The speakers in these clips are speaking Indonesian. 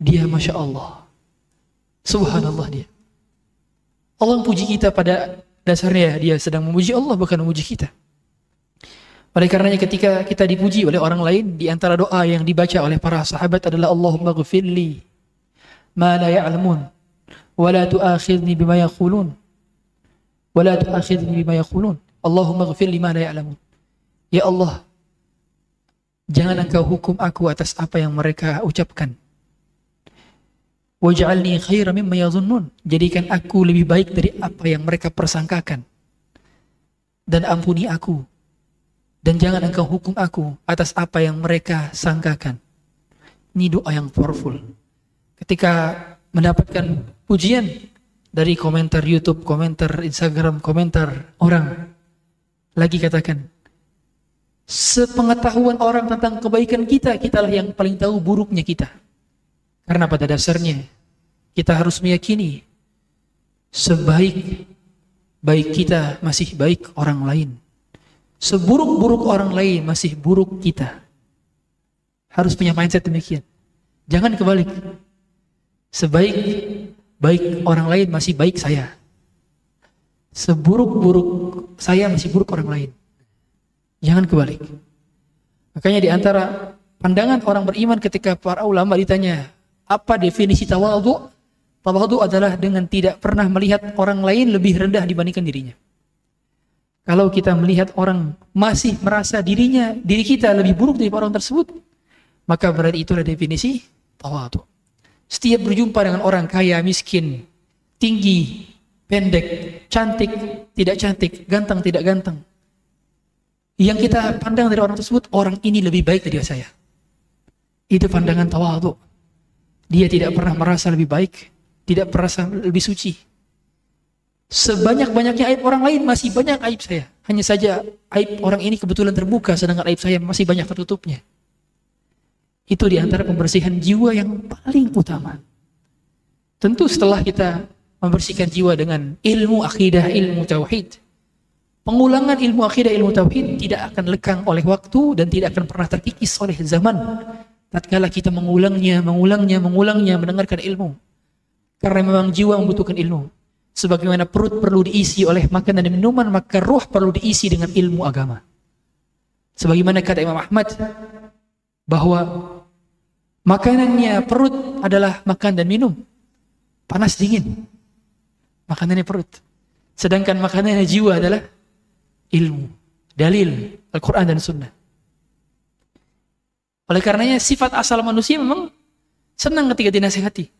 dia Masya Allah. Subhanallah dia. Allah memuji kita pada dasarnya dia sedang memuji Allah bukan memuji kita. Oleh karenanya ketika kita dipuji oleh orang lain di antara doa yang dibaca oleh para sahabat adalah Allahumma ghfirli ma la ya'lamun wa la tu'akhidni bima yaqulun wa la tu'akhidni bima yaqulun Allahumma ghfirli ma la ya'lamun Ya Allah jangan engkau hukum aku atas apa yang mereka ucapkan waj'alni khairan mimma jadikan aku lebih baik dari apa yang mereka persangkakan dan ampuni aku dan jangan engkau hukum aku atas apa yang mereka sangkakan. Ini doa yang powerful. Ketika mendapatkan pujian dari komentar YouTube, komentar Instagram, komentar orang, lagi katakan, sepengetahuan orang tentang kebaikan kita, kitalah yang paling tahu buruknya kita. Karena pada dasarnya, kita harus meyakini, sebaik baik kita masih baik orang lain. Seburuk-buruk orang lain masih buruk kita. Harus punya mindset demikian. Jangan kebalik. Sebaik baik orang lain masih baik saya. Seburuk-buruk saya masih buruk orang lain. Jangan kebalik. Makanya di antara pandangan orang beriman ketika para ulama ditanya, apa definisi tawadhu? Tawadhu adalah dengan tidak pernah melihat orang lain lebih rendah dibandingkan dirinya. Kalau kita melihat orang masih merasa dirinya, diri kita lebih buruk dari orang tersebut, maka berarti itulah definisi tawadu. Setiap berjumpa dengan orang kaya, miskin, tinggi, pendek, cantik, tidak cantik, ganteng, tidak ganteng. Yang kita pandang dari orang tersebut, orang ini lebih baik dari saya. Itu pandangan tawadu. Dia tidak pernah merasa lebih baik, tidak merasa lebih suci. Sebanyak-banyaknya aib orang lain masih banyak aib saya. Hanya saja aib orang ini kebetulan terbuka sedangkan aib saya masih banyak tertutupnya. Itu di antara pembersihan jiwa yang paling utama. Tentu setelah kita membersihkan jiwa dengan ilmu akidah, ilmu tauhid. Pengulangan ilmu akidah, ilmu tauhid tidak akan lekang oleh waktu dan tidak akan pernah terkikis oleh zaman. Tatkala kita mengulangnya, mengulangnya, mengulangnya, mendengarkan ilmu. Karena memang jiwa membutuhkan ilmu. Sebagaimana perut perlu diisi oleh makanan dan minuman, maka roh perlu diisi dengan ilmu agama. Sebagaimana kata Imam Ahmad, bahwa makanannya perut adalah makan dan minum. Panas dingin. Makanannya perut. Sedangkan makanannya jiwa adalah ilmu. Dalil Al-Quran dan Sunnah. Oleh karenanya sifat asal manusia memang senang ketika dinasihati.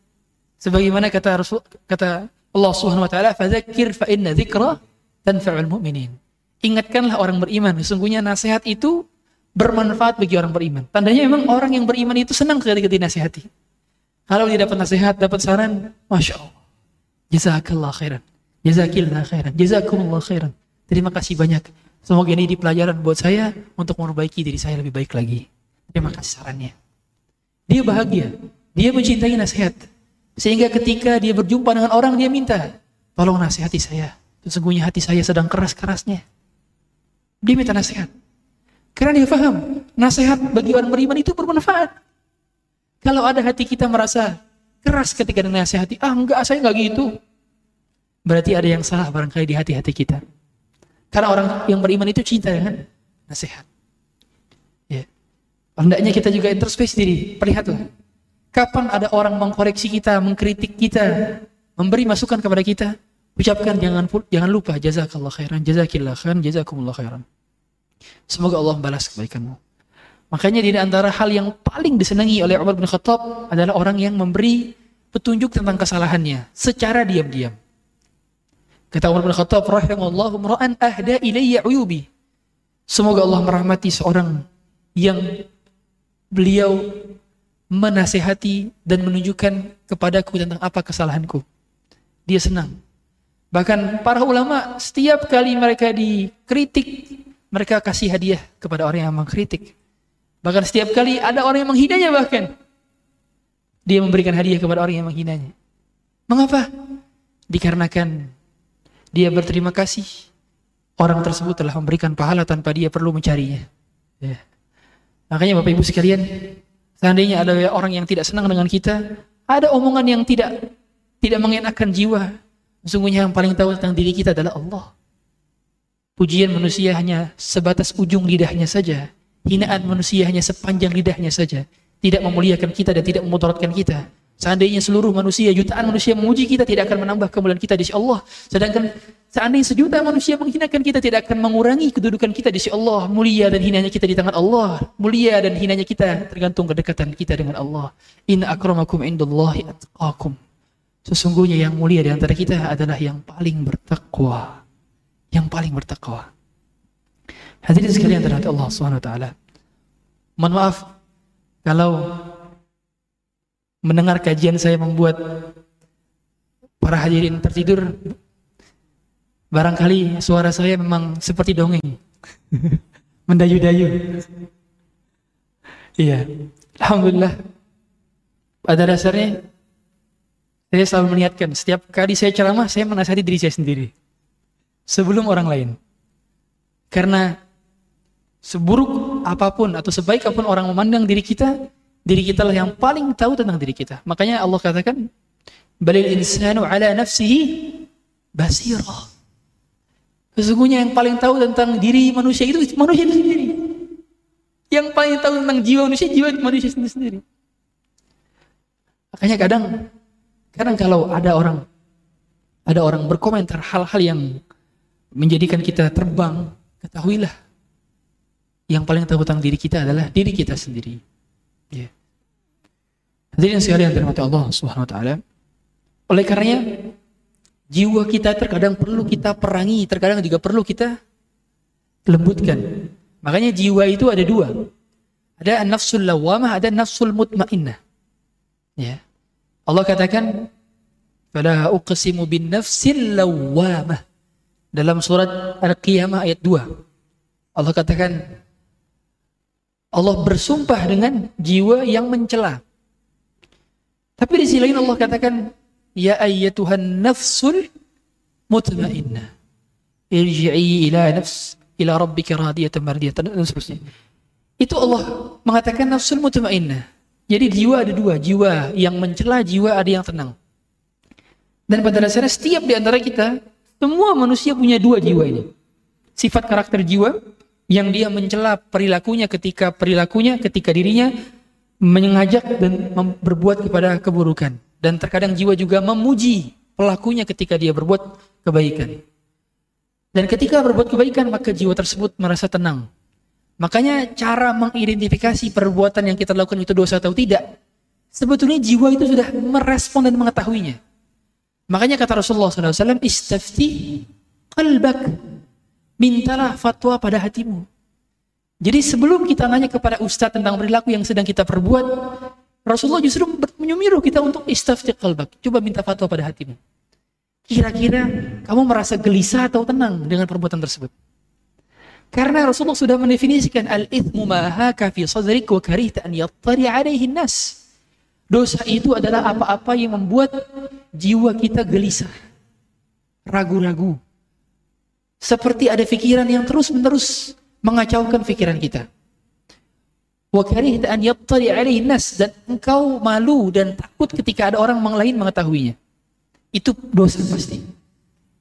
Sebagaimana kata Rasul, kata Allah Subhanahu wa taala, "Fadzakir fa inna dzikra tanfa'ul mu'minin." Ingatkanlah orang beriman, sesungguhnya nasihat itu bermanfaat bagi orang beriman. Tandanya memang orang yang beriman itu senang ketika dinasihati. Kalau dia dapat nasihat, dapat saran, Masya Allah. Jazakallah khairan. Jazakillah khairan. Jazakumullah khairan. Terima kasih banyak. Semoga ini di pelajaran buat saya untuk memperbaiki diri saya lebih baik lagi. Terima kasih sarannya. Dia bahagia. Dia mencintai nasihat. Sehingga ketika dia berjumpa dengan orang, dia minta, tolong nasihati saya. Sesungguhnya hati saya sedang keras-kerasnya. Dia minta nasihat. Karena dia paham, nasihat bagi orang beriman itu bermanfaat. Kalau ada hati kita merasa keras ketika dinasihati, ah enggak, saya enggak gitu. Berarti ada yang salah barangkali di hati-hati kita. Karena orang yang beriman itu cinta dengan nasihat. Ya. Hendaknya kita juga introspeksi diri, perlihatlah Kapan ada orang mengkoreksi kita, mengkritik kita, memberi masukan kepada kita, ucapkan jangan jangan lupa jazakallah khairan, jazakillah khairan, jazakumullah khairan. Semoga Allah balas kebaikanmu. Makanya di antara hal yang paling disenangi oleh Umar bin Khattab adalah orang yang memberi petunjuk tentang kesalahannya secara diam-diam. Kata Umar bin Khattab, rahimallahu mra'an ahda ilayya uyubi. Semoga Allah merahmati seorang yang beliau menasehati dan menunjukkan kepadaku tentang apa kesalahanku. Dia senang. Bahkan para ulama setiap kali mereka dikritik, mereka kasih hadiah kepada orang yang mengkritik. Bahkan setiap kali ada orang yang menghinanya bahkan dia memberikan hadiah kepada orang yang menghinanya. Mengapa? Dikarenakan dia berterima kasih orang tersebut telah memberikan pahala tanpa dia perlu mencarinya. Ya. Makanya Bapak Ibu sekalian, Seandainya ada orang yang tidak senang dengan kita, Ada omongan yang tidak tidak mengenakan jiwa. Sesungguhnya yang paling tahu tentang diri kita adalah Allah. Pujian manusia hanya sebatas ujung lidahnya saja. Hinaan manusia hanya sepanjang lidahnya saja. Tidak memuliakan kita dan tidak memudaratkan kita. Seandainya seluruh manusia, jutaan manusia memuji kita, tidak akan menambah kemuliaan kita di sisi Allah. Sedangkan seandainya sejuta manusia menghinakan kita, tidak akan mengurangi kedudukan kita di sisi Allah. Mulia dan hinanya kita di tangan Allah. Mulia dan hinanya kita tergantung kedekatan kita dengan Allah. Inna akramakum indallahi atqakum. Sesungguhnya yang mulia di antara kita adalah yang paling bertakwa. Yang paling bertakwa. Hadirin sekalian terhadap Allah taala. Mohon maaf kalau mendengar kajian saya membuat para hadirin tertidur barangkali suara saya memang seperti dongeng. Mendayu-dayu. Iya. Alhamdulillah. Pada dasarnya saya selalu meniatkan setiap kali saya ceramah saya menasihati diri saya sendiri. Sebelum orang lain. Karena seburuk apa pun atau sebaik apa pun orang memandang diri kita Diri kita lah yang paling tahu tentang diri kita. Makanya Allah katakan, Balil insanu ala nafsihi basira. Sesungguhnya yang paling tahu tentang diri manusia itu manusia itu sendiri. Yang paling tahu tentang jiwa manusia, jiwa manusia sendiri. sendiri. Makanya kadang, kadang kalau ada orang, ada orang berkomentar hal-hal yang menjadikan kita terbang, ketahuilah yang paling tahu tentang diri kita adalah diri kita sendiri. Ya. Hadirin sekalian dirahmati Allah Subhanahu wa taala. Oleh karenanya jiwa kita terkadang perlu kita perangi, terkadang juga perlu kita lembutkan. Makanya jiwa itu ada dua. Ada nafsul lawamah, ada nafsul mutmainnah. Ya. Allah katakan, "Fala uqsimu bin nafsil lawamah." Dalam surat Al-Qiyamah ayat 2. Allah katakan, Allah bersumpah dengan jiwa yang mencela. Tapi di sisi lain Allah katakan, Ya ayyatuhan nafsul mutmainnah. Irji'i ila nafs ila rabbika radiyatan mardiyatan. Itu Allah mengatakan nafsul mutmainnah. Jadi jiwa ada dua, jiwa yang mencela, jiwa ada yang tenang. Dan pada dasarnya setiap di antara kita, semua manusia punya dua jiwa ini. Sifat karakter jiwa yang dia mencela perilakunya ketika perilakunya ketika dirinya mengajak dan berbuat kepada keburukan. Dan terkadang jiwa juga memuji pelakunya ketika dia berbuat kebaikan. Dan ketika berbuat kebaikan maka jiwa tersebut merasa tenang. Makanya cara mengidentifikasi perbuatan yang kita lakukan itu dosa atau tidak sebetulnya jiwa itu sudah merespon dan mengetahuinya. Makanya kata Rasulullah SAW istafti qalbak mintalah fatwa pada hatimu. Jadi sebelum kita nanya kepada ustadz tentang perilaku yang sedang kita perbuat, Rasulullah justru menyuruh kita untuk istafti qalbak. Coba minta fatwa pada hatimu. Kira-kira kamu merasa gelisah atau tenang dengan perbuatan tersebut? Karena Rasulullah sudah mendefinisikan al-ithmu ma haka fi sadrik wa karihta an yattari alaihi nas. Dosa itu adalah apa-apa yang membuat jiwa kita gelisah, ragu-ragu, seperti ada pikiran yang terus-menerus mengacaukan pikiran kita. Wa an nas dan engkau malu dan takut ketika ada orang lain mengetahuinya. Itu dosa pasti.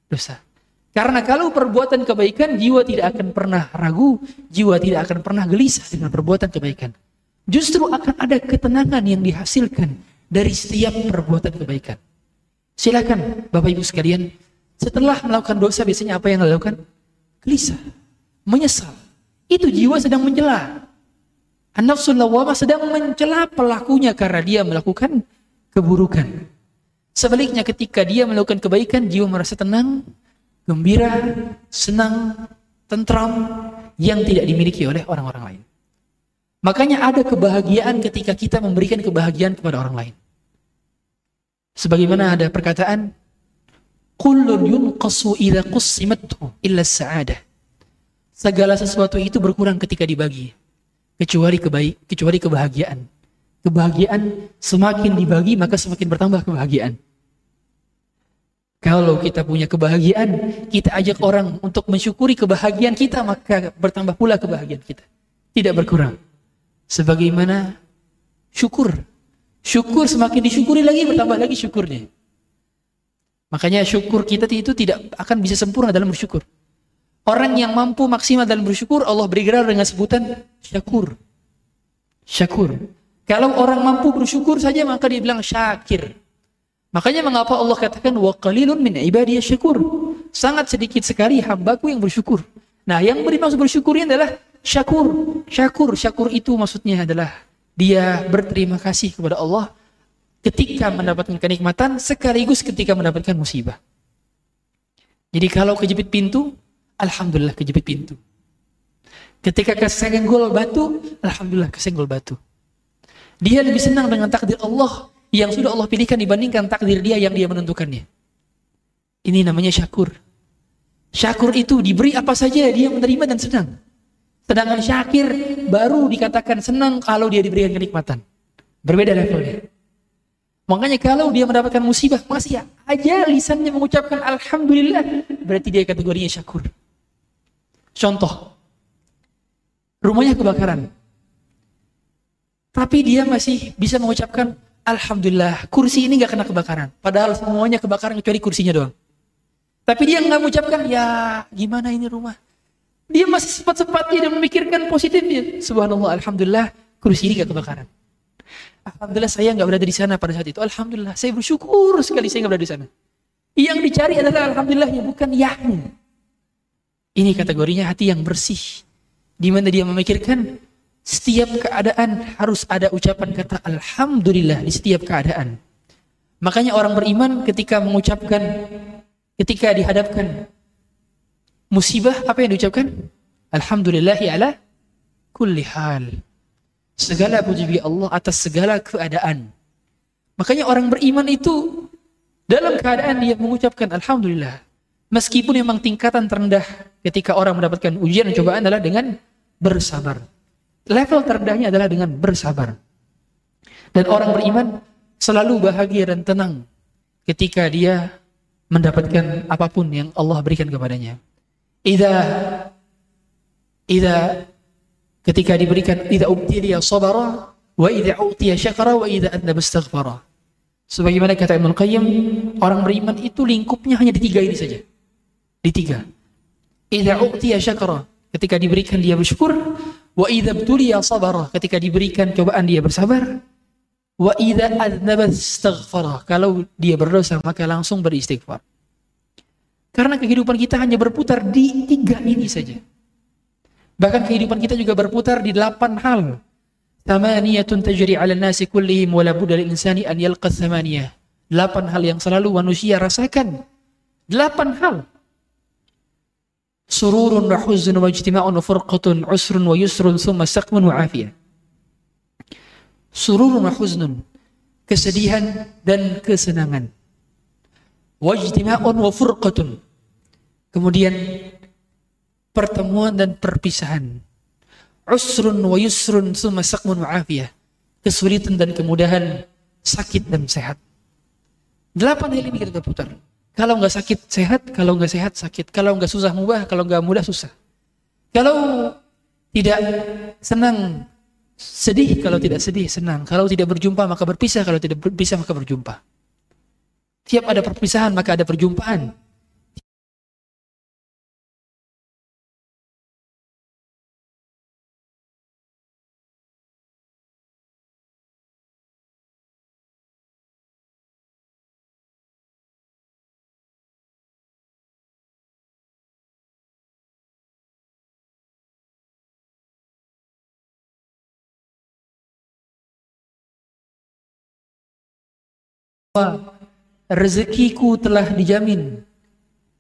Dosa. Karena kalau perbuatan kebaikan, jiwa tidak akan pernah ragu, jiwa tidak akan pernah gelisah dengan perbuatan kebaikan. Justru akan ada ketenangan yang dihasilkan dari setiap perbuatan kebaikan. Silakan Bapak Ibu sekalian, setelah melakukan dosa biasanya apa yang dilakukan? Gelisah, menyesal. Itu jiwa sedang mencela. An-nafsul sedang mencela pelakunya karena dia melakukan keburukan. Sebaliknya ketika dia melakukan kebaikan, jiwa merasa tenang, gembira, senang, tentram yang tidak dimiliki oleh orang-orang lain. Makanya ada kebahagiaan ketika kita memberikan kebahagiaan kepada orang lain. Sebagaimana ada perkataan, Kullun yunqasu idza qussimathu illa sa'adah. Segala sesuatu itu berkurang ketika dibagi. Kecuali kebaik, kecuali kebahagiaan. Kebahagiaan semakin dibagi maka semakin bertambah kebahagiaan. Kalau kita punya kebahagiaan, kita ajak orang untuk mensyukuri kebahagiaan kita, maka bertambah pula kebahagiaan kita. Tidak berkurang. Sebagaimana syukur. Syukur semakin disyukuri lagi bertambah lagi syukurnya. Makanya syukur kita itu tidak akan bisa sempurna dalam bersyukur. Orang yang mampu maksimal dalam bersyukur, Allah beri gelar dengan sebutan syakur. Syakur. Kalau orang mampu bersyukur saja maka dia bilang syakir. Makanya mengapa Allah katakan wa qalilun min ibadiyah syakur. Sangat sedikit sekali hambaku yang bersyukur. Nah, yang beri maksud bersyukur ini adalah syakur. Syakur, syakur itu maksudnya adalah dia berterima kasih kepada Allah ketika mendapatkan kenikmatan sekaligus ketika mendapatkan musibah. Jadi kalau kejepit pintu, alhamdulillah kejepit pintu. Ketika kesenggol batu, alhamdulillah kesenggol batu. Dia lebih senang dengan takdir Allah yang sudah Allah pilihkan dibandingkan takdir dia yang dia menentukannya. Ini namanya syakur. Syakur itu diberi apa saja dia menerima dan senang. Sedangkan syakir baru dikatakan senang kalau dia diberikan kenikmatan. Berbeda levelnya. Makanya kalau dia mendapatkan musibah, masih aja lisannya mengucapkan Alhamdulillah, berarti dia kategorinya syakur. Contoh, rumahnya kebakaran. Tapi dia masih bisa mengucapkan Alhamdulillah, kursi ini gak kena kebakaran. Padahal semuanya kebakaran kecuali kursinya doang. Tapi dia nggak mengucapkan, ya gimana ini rumah. Dia masih sempat-sempatnya dan memikirkan positifnya. Subhanallah, Alhamdulillah, kursi ini gak kebakaran. Alhamdulillah saya nggak berada di sana pada saat itu. Alhamdulillah, saya bersyukur sekali saya nggak berada di sana. Yang dicari adalah Alhamdulillah ya bukan yahnya. Ini kategorinya hati yang bersih. Di mana dia memikirkan setiap keadaan harus ada ucapan kata Alhamdulillah di setiap keadaan. Makanya orang beriman ketika mengucapkan ketika dihadapkan musibah apa yang diucapkan? Alhamdulillahi ala kulli hal. Segala puji bagi Allah atas segala keadaan. Makanya orang beriman itu dalam keadaan dia mengucapkan alhamdulillah. Meskipun memang tingkatan terendah ketika orang mendapatkan ujian dan cobaan adalah dengan bersabar. Level terendahnya adalah dengan bersabar. Dan orang beriman selalu bahagia dan tenang ketika dia mendapatkan apa pun yang Allah berikan kepadanya. Ida ida ketika diberikan ida ubtiliya sabara wa ida utiya syakara wa ida adna istaghfara. Sebagaimana kata Ibnu Qayyim, orang beriman itu lingkupnya hanya di tiga ini saja. Di tiga. Ida utiya syakara, ketika diberikan dia bersyukur, wa ida ubtiliya sabara, ketika diberikan cobaan dia bersabar, Wa idza adnaba istaghfara. Kalau dia berdosa maka langsung beristighfar. Karena kehidupan kita hanya berputar di tiga ini saja. Bahkan kehidupan kita juga berputar di delapan hal. Tamaniyatun tajri 'ala nasi kullihim wa la budda lil insani an yalqa thamaniyah. Delapan hal yang selalu manusia rasakan. Delapan hal. Sururun wa huzun wa ijtima'un wa furqatun usrun wa yusrun thumma saqmun wa afiyah sururun wa huznun, kesedihan dan kesenangan. Wajtima'un wa furqatun. Kemudian pertemuan dan perpisahan. Usrun wa yusrun summa saqmun wa. Kesulitan dan kemudahan, sakit dan sehat. Delapan hal ini kita putar. Kalau nggak sakit sehat, kalau nggak sehat sakit. Kalau nggak susah mubah, kalau nggak mudah susah. Kalau tidak senang Sedih kalau tidak sedih, senang. Kalau tidak berjumpa maka berpisah, kalau tidak berpisah maka berjumpa. Tiap ada perpisahan maka ada perjumpaan. Rezekiku telah dijamin.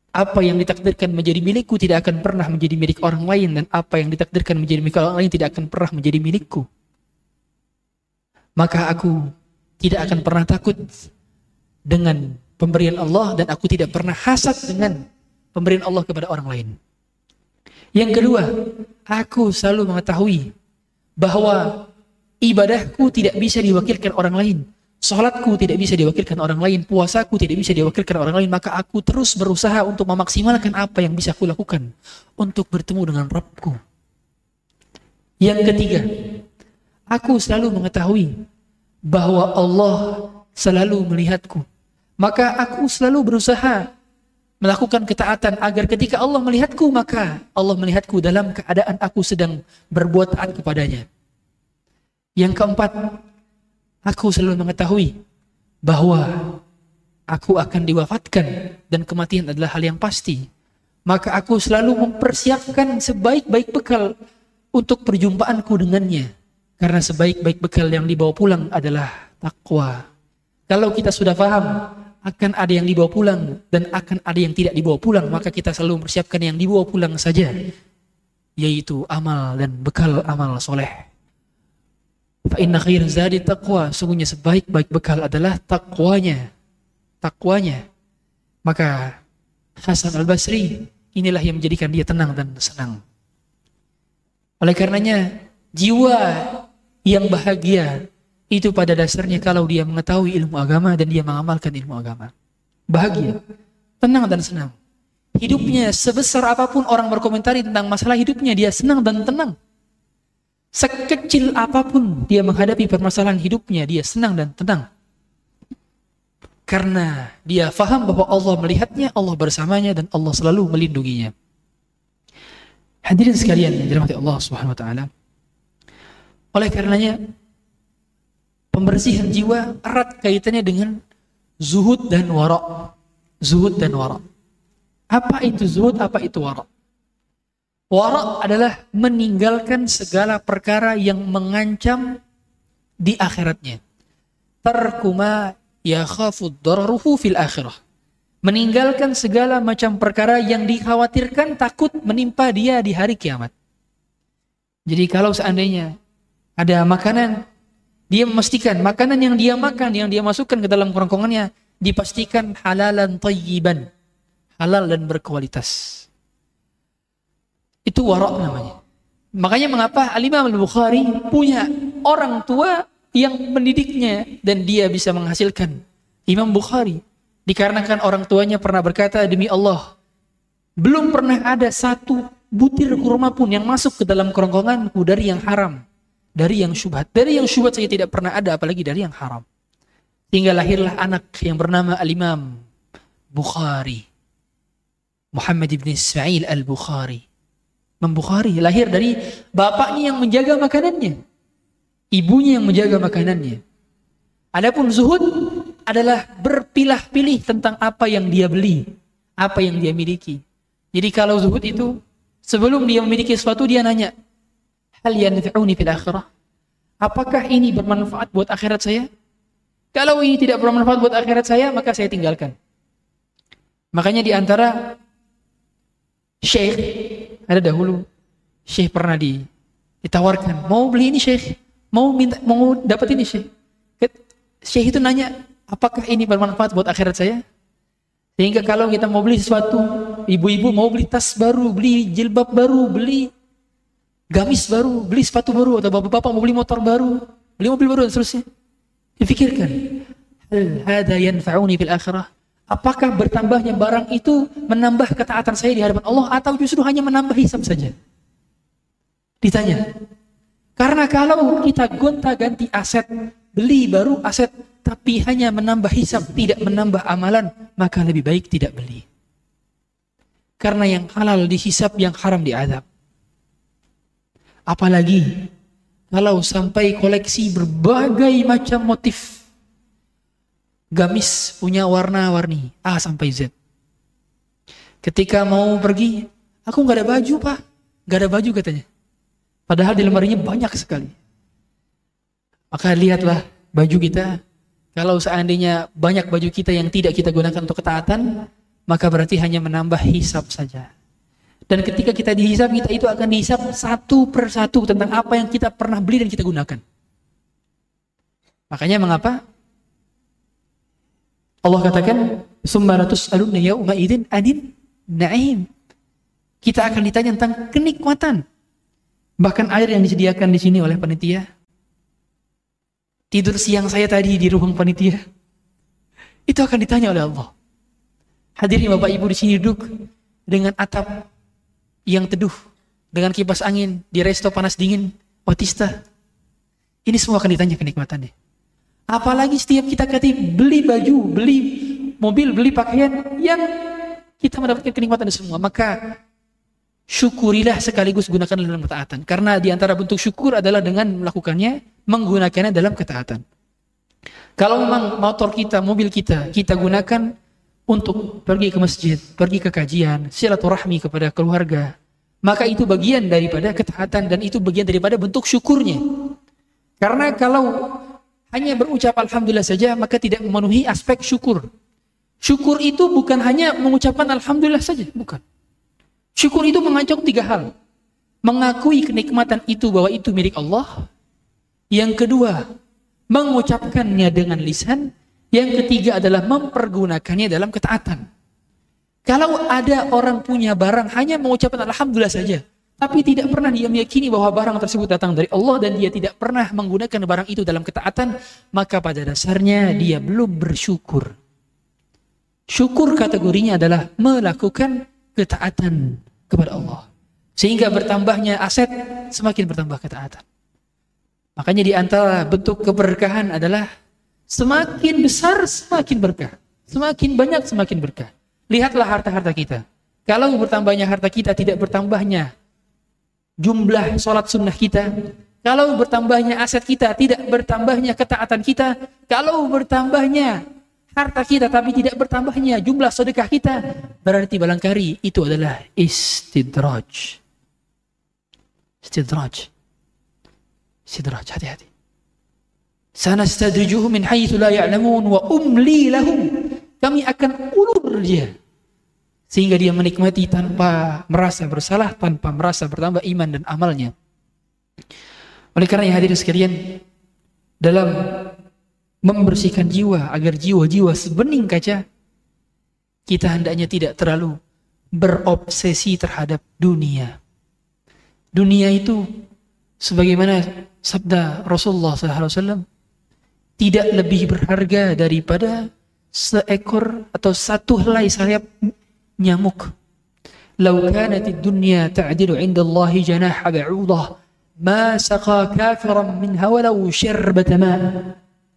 Apa yang ditakdirkan menjadi milikku tidak akan pernah menjadi milik orang lain dan apa yang ditakdirkan menjadi milik orang lain tidak akan pernah menjadi milikku. Maka aku tidak akan pernah takut dengan pemberian Allah dan aku tidak pernah hasad dengan pemberian Allah kepada orang lain. Yang kedua, aku selalu mengetahui bahwa ibadahku tidak bisa diwakilkan orang lain Salatku tidak bisa diwakilkan orang lain, puasaku tidak bisa diwakilkan orang lain, maka aku terus berusaha untuk memaksimalkan apa yang bisa aku lakukan untuk bertemu dengan Rabbku. Yang ketiga, aku selalu mengetahui bahwa Allah selalu melihatku. Maka aku selalu berusaha melakukan ketaatan agar ketika Allah melihatku maka Allah melihatku dalam keadaan aku sedang berbuat taat kepadanya. Yang keempat, aku selalu mengetahui bahwa aku akan diwafatkan dan kematian adalah hal yang pasti. Maka aku selalu mempersiapkan sebaik-baik bekal untuk perjumpaanku dengannya. Karena sebaik-baik bekal yang dibawa pulang adalah takwa. Kalau kita sudah paham akan ada yang dibawa pulang dan akan ada yang tidak dibawa pulang, maka kita selalu mempersiapkan yang dibawa pulang saja, yaitu amal dan bekal amal soleh. Fa inna khair zadi taqwa, sungguhnya sebaik-baik bekal adalah takwanya. Takwanya. Maka Hasan al-Basri inilah yang menjadikan dia tenang dan senang. Oleh karenanya, jiwa yang bahagia itu pada dasarnya kalau dia mengetahui ilmu agama dan dia mengamalkan ilmu agama. Bahagia, tenang dan senang. Hidupnya sebesar apa pun orang berkomentari tentang masalah hidupnya, dia senang dan tenang. Sekecil apa pun dia menghadapi permasalahan hidupnya, dia senang dan tenang. Karena dia faham bahwa Allah melihatnya, Allah bersamanya, dan Allah selalu melindunginya. Hadirin sekalian dirahmati Allah Subhanahu wa taala. Oleh karenanya Pembersihan jiwa erat kaitannya dengan zuhud dan wara. Zuhud dan wara. Apa itu zuhud, apa itu wara? Wara adalah meninggalkan segala perkara yang mengancam di akhiratnya. Tarkuma yakhafud dararuhu fil akhirah. Meninggalkan segala macam perkara yang dikhawatirkan takut menimpa dia di hari kiamat. Jadi kalau seandainya ada makanan dia memastikan makanan yang dia makan, yang dia masukkan ke dalam kerongkongannya dipastikan halalan tayyiban. Halal dan berkualitas. Itu warok namanya. Makanya mengapa Al-Imam Al-Bukhari punya orang tua yang mendidiknya dan dia bisa menghasilkan Imam Bukhari. Dikarenakan orang tuanya pernah berkata demi Allah, belum pernah ada satu butir kurma pun yang masuk ke dalam kerongkonganku dari yang haram dari yang syubhat. Dari yang syubhat saya tidak pernah ada, apalagi dari yang haram. Hingga lahirlah anak yang bernama Al-Imam Bukhari. Muhammad ibn Ismail Al-Bukhari. Imam Bukhari lahir dari bapaknya yang menjaga makanannya. Ibunya yang menjaga makanannya. Adapun zuhud adalah berpilah-pilih tentang apa yang dia beli, apa yang dia miliki. Jadi kalau zuhud itu sebelum dia memiliki sesuatu dia nanya, hal yanfa'uni fil akhirah? Apakah ini bermanfaat buat akhirat saya? Kalau ini tidak bermanfaat buat akhirat saya, maka saya tinggalkan. Makanya di antara syekh ada dahulu syekh pernah di, ditawarkan, mau beli ini syekh, mau minta mau dapat ini syekh. Syekh itu nanya, apakah ini bermanfaat buat akhirat saya? Sehingga kalau kita mau beli sesuatu, ibu-ibu mau beli tas baru, beli jilbab baru, beli gamis baru, beli sepatu baru, atau bapak-bapak mau beli motor baru, beli mobil baru dan seterusnya. Dipikirkan, hal hada yanfa'uni fil akhirah? Apakah bertambahnya barang itu menambah ketaatan saya di hadapan Allah atau justru hanya menambah hisab saja? Ditanya. Karena kalau kita gonta-ganti aset, beli baru aset, tapi hanya menambah hisab, tidak menambah amalan, maka lebih baik tidak beli. Karena yang halal dihisap, yang haram diadab. Apalagi kalau sampai koleksi berbagai macam motif. Gamis punya warna-warni A sampai Z. Ketika mau pergi, aku nggak ada baju pak, nggak ada baju katanya. Padahal di lemarinya banyak sekali. Maka lihatlah baju kita. Kalau seandainya banyak baju kita yang tidak kita gunakan untuk ketaatan, maka berarti hanya menambah hisap saja. Dan ketika kita dihisap, kita itu akan dihisap satu persatu tentang apa yang kita pernah beli dan kita gunakan. Makanya mengapa? Allah katakan, Sumbaratus alunna yauma idin adin na'im. Kita akan ditanya tentang kenikmatan. Bahkan air yang disediakan di sini oleh panitia. Tidur siang saya tadi di ruang panitia. Itu akan ditanya oleh Allah. Hadirin Bapak Ibu di sini duduk dengan atap yang teduh dengan kipas angin di resto panas dingin Otista. Ini semua akan ditanya kenikmatannya. Apalagi setiap kita kati beli baju, beli mobil, beli pakaian yang kita mendapatkan kenikmatan itu semua. Maka syukurilah sekaligus gunakan dalam ketaatan. Karena di antara bentuk syukur adalah dengan melakukannya, menggunakannya dalam ketaatan. Kalau memang motor kita, mobil kita, kita gunakan untuk pergi ke masjid, pergi ke kajian, silaturahmi kepada keluarga, maka itu bagian daripada ketaatan dan itu bagian daripada bentuk syukurnya. Karena kalau hanya berucap alhamdulillah saja maka tidak memenuhi aspek syukur. Syukur itu bukan hanya mengucapkan alhamdulillah saja, bukan. Syukur itu mengajak tiga hal. Mengakui kenikmatan itu bahwa itu milik Allah. Yang kedua, mengucapkannya dengan lisan. Yang ketiga adalah mempergunakannya dalam ketaatan. Kalau ada orang punya barang hanya mengucapkan alhamdulillah saja, tapi tidak pernah dia meyakini bahwa barang tersebut datang dari Allah dan dia tidak pernah menggunakan barang itu dalam ketaatan, maka pada dasarnya dia belum bersyukur. Syukur kategorinya adalah melakukan ketaatan kepada Allah. Sehingga bertambahnya aset semakin bertambah ketaatan. Makanya di antara bentuk keberkahan adalah semakin besar semakin berkah. Semakin banyak semakin berkah. Lihatlah harta-harta kita. Kalau bertambahnya harta kita tidak bertambahnya jumlah sholat sunnah kita, kalau bertambahnya aset kita, tidak bertambahnya ketaatan kita, kalau bertambahnya harta kita tapi tidak bertambahnya jumlah sedekah kita, berarti barangkali itu adalah istidraj. Istidraj. Istidraj, hati-hati. Sanastadrijuhum min la ya'lamun wa umli lahum. Kami akan ulur dia sehingga dia menikmati tanpa merasa bersalah, tanpa merasa bertambah iman dan amalnya. Oleh karena yang hadir sekalian, dalam membersihkan jiwa agar jiwa-jiwa sebening kaca, kita hendaknya tidak terlalu berobsesi terhadap dunia. Dunia itu sebagaimana sabda Rasulullah SAW tidak lebih berharga daripada seekor atau satu helai sayap nyamuk. Lau kanat dunya ta'dilu 'inda Allah janaha ba'udah ma saqa kafiran minha walau.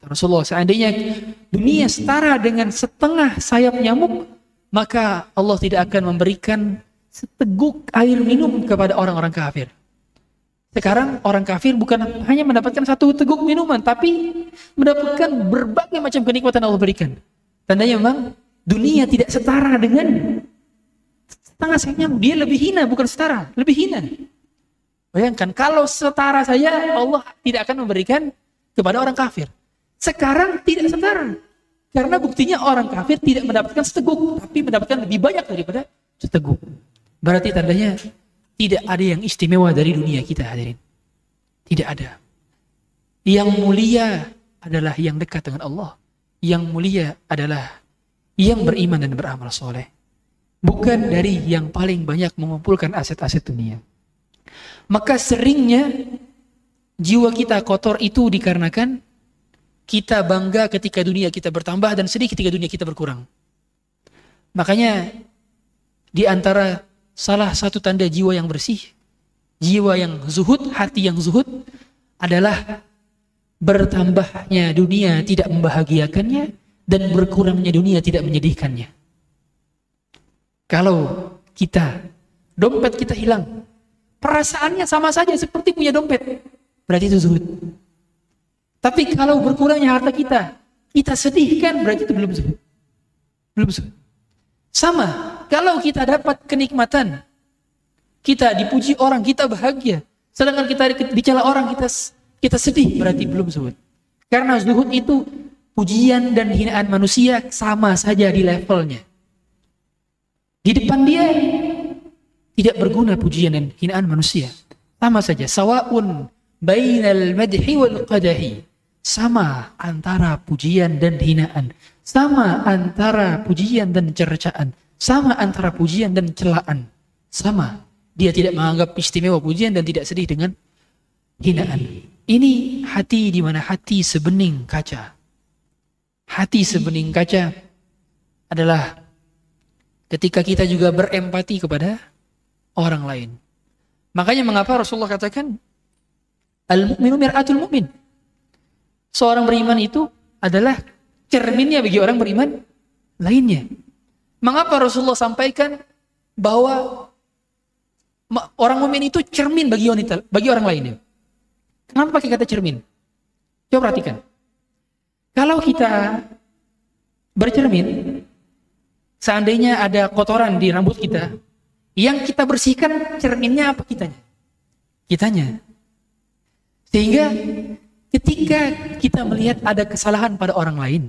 Rasulullah seandainya dunia setara dengan setengah sayap nyamuk, maka Allah tidak akan memberikan seteguk air minum kepada orang-orang kafir. Sekarang orang kafir bukan hanya mendapatkan satu teguk minuman, tapi mendapatkan berbagai macam kenikmatan Allah berikan. Tandanya memang dunia tidak setara dengan Setengah sayapnya dia lebih hina bukan setara, lebih hina. Bayangkan kalau setara saya Allah tidak akan memberikan kepada orang kafir. Sekarang tidak setara. Karena buktinya orang kafir tidak mendapatkan seteguk, tapi mendapatkan lebih banyak daripada seteguk. Berarti tandanya tidak ada yang istimewa dari dunia kita hadirin. Tidak ada. Yang mulia adalah yang dekat dengan Allah. Yang mulia adalah yang beriman dan beramal soleh bukan dari yang paling banyak mengumpulkan aset-aset dunia. Maka seringnya jiwa kita kotor itu dikarenakan kita bangga ketika dunia kita bertambah dan sedih ketika dunia kita berkurang. Makanya di antara salah satu tanda jiwa yang bersih, jiwa yang zuhud, hati yang zuhud adalah bertambahnya dunia tidak membahagiakannya dan berkurangnya dunia tidak menyedihkannya. Kalau kita, dompet kita hilang, perasaannya sama saja seperti punya dompet. Berarti itu zuhud. Tapi kalau berkurangnya harta kita, kita sedihkan, berarti itu belum zuhud. Belum zuhud. Sama, kalau kita dapat kenikmatan, kita dipuji orang, kita bahagia. Sedangkan kita dicela orang, kita kita sedih, berarti belum zuhud. Karena zuhud itu pujian dan hinaan manusia sama saja di levelnya. Di depan dia tidak berguna pujian dan hinaan manusia. Sama saja, sawaun bainal madhi wal qadahi. Sama antara pujian dan hinaan. Sama antara pujian dan cercaan. Sama antara pujian dan celaan. Sama. Dia tidak menganggap istimewa pujian dan tidak sedih dengan hinaan. Ini hati di mana hati sebening kaca. Hati sebening kaca adalah ketika kita juga berempati kepada orang lain. Makanya mengapa Rasulullah katakan al-mu'minu mir'atul mu'min. Seorang beriman itu adalah cerminnya bagi orang beriman lainnya. Mengapa Rasulullah sampaikan bahwa orang mukmin itu cermin bagi wanita, bagi orang lainnya? Kenapa pakai kata cermin? Coba perhatikan. Kalau kita bercermin, seandainya ada kotoran di rambut kita, yang kita bersihkan cerminnya apa kitanya? Kitanya. Sehingga ketika kita melihat ada kesalahan pada orang lain,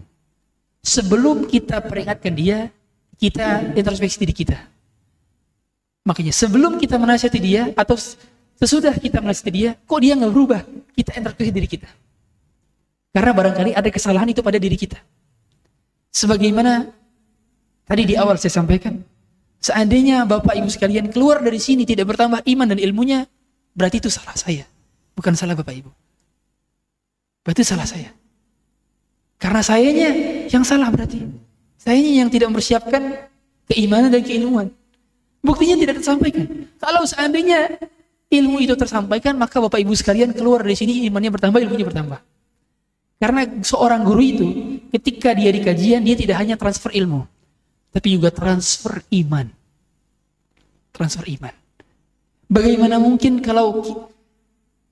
sebelum kita peringatkan dia, kita introspeksi diri kita. Makanya sebelum kita menasihati dia atau sesudah kita menasihati dia, kok dia nggak berubah? Kita introspeksi diri kita. Karena barangkali ada kesalahan itu pada diri kita. Sebagaimana tadi di awal saya sampaikan, seandainya Bapak Ibu sekalian keluar dari sini tidak bertambah iman dan ilmunya, berarti itu salah saya, bukan salah Bapak Ibu. Berarti salah saya. Karena sayanya yang salah berarti. Sayanya yang tidak mempersiapkan keimanan dan keilmuan. Buktinya tidak tersampaikan. Kalau seandainya ilmu itu tersampaikan, maka Bapak Ibu sekalian keluar dari sini imannya bertambah, ilmunya bertambah. Karena seorang guru itu ketika dia di kajian, dia tidak hanya transfer ilmu, tapi juga transfer iman. Transfer iman. Bagaimana mungkin kalau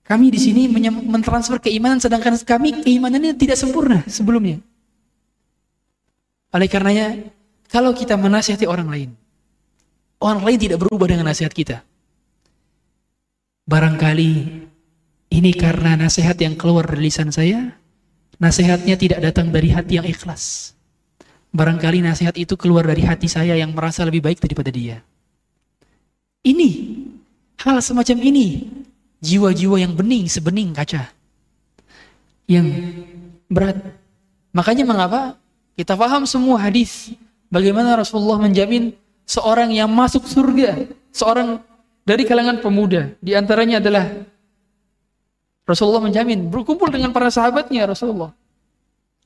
kami di sini mentransfer keimanan sedangkan kami keimanannya tidak sempurna sebelumnya. Oleh karenanya, kalau kita menasihati orang lain, orang lain tidak berubah dengan nasihat kita. Barangkali ini karena nasihat yang keluar dari lisan saya, nasihatnya tidak datang dari hati yang ikhlas. Barangkali nasihat itu keluar dari hati saya yang merasa lebih baik daripada dia. Ini, hal semacam ini jiwa-jiwa yang bening sebening kaca yang berat makanya mengapa kita paham semua hadis bagaimana Rasulullah menjamin seorang yang masuk surga seorang dari kalangan pemuda di antaranya adalah Rasulullah menjamin berkumpul dengan para sahabatnya Rasulullah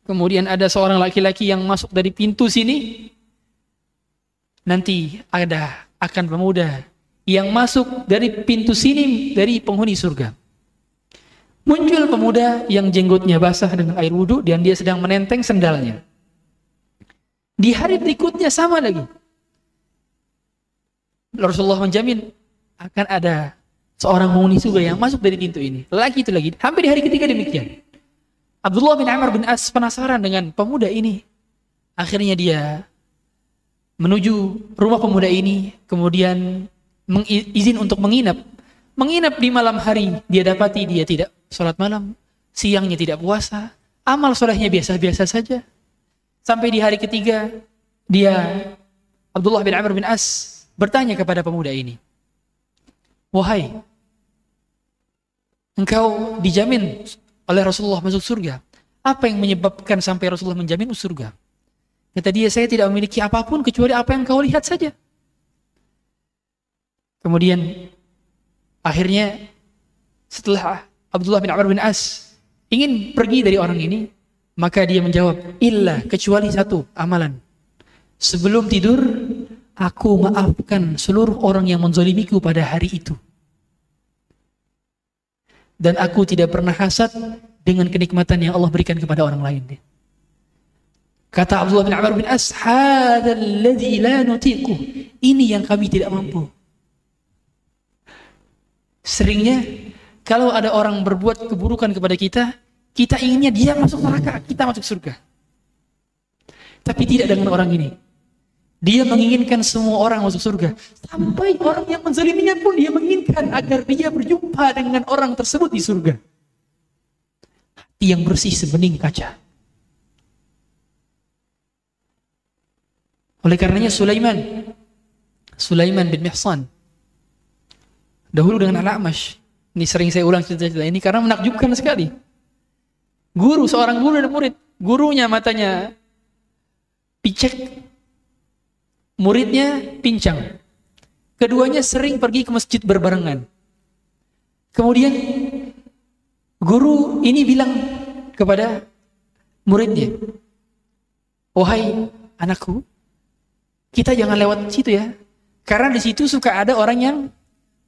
kemudian ada seorang laki-laki yang masuk dari pintu sini nanti ada akan pemuda yang masuk dari pintu sini dari penghuni surga. Muncul pemuda yang jenggotnya basah dengan air wudhu dan dia sedang menenteng sendalnya. Di hari berikutnya sama lagi. Rasulullah menjamin akan ada seorang penghuni surga yang masuk dari pintu ini. Lagi itu lagi. Hampir di hari ketiga demikian. Abdullah bin Amr bin As penasaran dengan pemuda ini. Akhirnya dia menuju rumah pemuda ini. Kemudian izin untuk menginap. Menginap di malam hari, dia dapati dia tidak sholat malam, siangnya tidak puasa, amal solehnya biasa-biasa saja. Sampai di hari ketiga, dia Abdullah bin Amr bin As bertanya kepada pemuda ini, Wahai, engkau dijamin oleh Rasulullah masuk surga. Apa yang menyebabkan sampai Rasulullah menjamin masuk surga? Kata dia, saya tidak memiliki apa pun kecuali apa yang kau lihat saja. Kemudian akhirnya setelah Abdullah bin Amr bin As ingin pergi dari orang ini, maka dia menjawab, "Illa kecuali satu amalan. Sebelum tidur, aku maafkan seluruh orang yang menzolimiku pada hari itu. Dan aku tidak pernah hasad dengan kenikmatan yang Allah berikan kepada orang lain." Kata Abdullah bin Amr bin As, la nutiku. Ini yang kami tidak mampu. Seringnya kalau ada orang berbuat keburukan kepada kita, kita inginnya dia masuk neraka, kita masuk surga. Tapi tidak dengan orang ini. Dia menginginkan semua orang masuk surga. Sampai orang yang menzaliminya pun dia menginginkan agar dia berjumpa dengan orang tersebut di surga. Hati yang bersih sebening kaca. Oleh karenanya Sulaiman Sulaiman bin Mihsan dahulu dengan anak mas Ini sering saya ulang cerita-cerita ini karena menakjubkan sekali. Guru, seorang guru dan murid. Gurunya matanya picek, muridnya pincang. Keduanya sering pergi ke masjid berbarengan. Kemudian guru ini bilang kepada muridnya, "Wahai anakku, kita jangan lewat situ ya. Karena di situ suka ada orang yang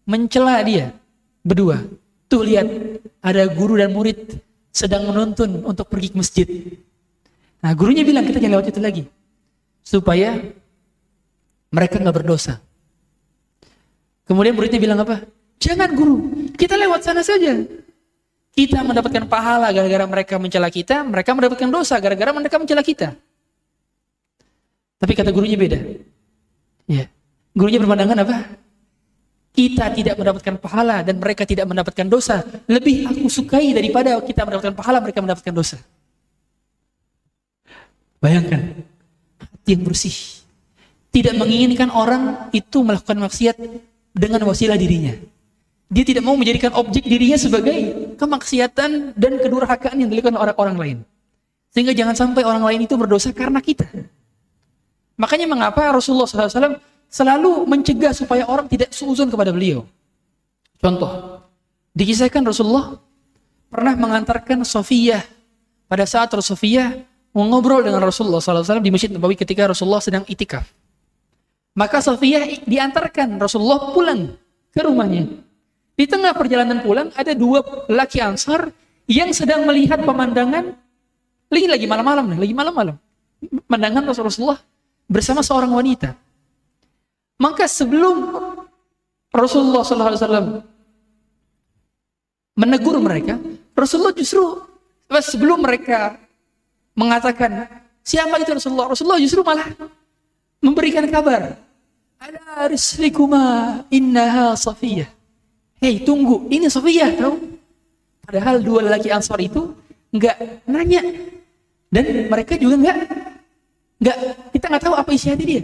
mencela dia berdua. Tuh lihat, ada guru dan murid sedang menuntun untuk pergi ke masjid. Nah, gurunya bilang kita jangan lewat itu lagi. Supaya mereka nggak berdosa. Kemudian muridnya bilang apa? Jangan guru, kita lewat sana saja. Kita mendapatkan pahala gara-gara mereka mencela kita, mereka mendapatkan dosa gara-gara mereka mencela kita. Tapi kata gurunya beda. Ya. Gurunya berpandangan apa? Kita tidak mendapatkan pahala dan mereka tidak mendapatkan dosa. Lebih aku sukai daripada kita mendapatkan pahala, mereka mendapatkan dosa. Bayangkan, hati yang bersih. Tidak menginginkan orang itu melakukan maksiat dengan wasilah dirinya. Dia tidak mau menjadikan objek dirinya sebagai kemaksiatan dan kedurhakaan yang dilakukan oleh orang lain. Sehingga jangan sampai orang lain itu berdosa karena kita. Makanya mengapa Rasulullah SAW selalu mencegah supaya orang tidak suuzon kepada beliau. Contoh, dikisahkan Rasulullah pernah mengantarkan Sofiyah pada saat Rasulullah mengobrol dengan Rasulullah SAW di Masjid Nabawi ketika Rasulullah sedang itikaf. Maka Sofiyah diantarkan Rasulullah pulang ke rumahnya. Di tengah perjalanan pulang ada dua laki ansar yang sedang melihat pemandangan lagi lagi malam-malam nih, lagi malam-malam. Pemandangan Rasulullah bersama seorang wanita. Maka sebelum Rasulullah SAW menegur mereka, Rasulullah justru sebelum mereka mengatakan siapa itu Rasulullah, Rasulullah justru malah memberikan kabar. Ada rislikuma innaha safiyah. Hei tunggu, ini Sofia tahu? Padahal dua lelaki Ansar itu nggak nanya dan mereka juga nggak nggak kita nggak tahu apa isi hati dia.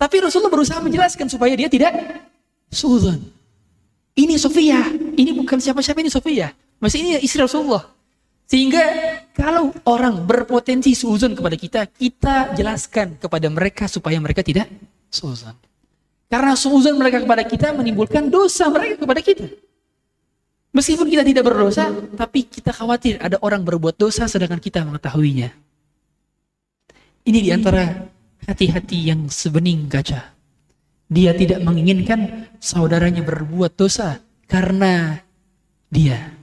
Tapi Rasulullah berusaha menjelaskan supaya dia tidak suzon. Ini Sofia, ini bukan siapa-siapa ini Sofia. Masih ini istri Rasulullah. Sehingga kalau orang berpotensi suzon kepada kita, kita jelaskan kepada mereka supaya mereka tidak suzon. Karena suuzon mereka kepada kita menimbulkan dosa mereka kepada kita. Meskipun kita tidak berdosa, tapi kita khawatir ada orang berbuat dosa sedangkan kita mengetahuinya. Ini di antara hati-hati yang sebening kaca. Dia tidak menginginkan saudaranya berbuat dosa karena dia.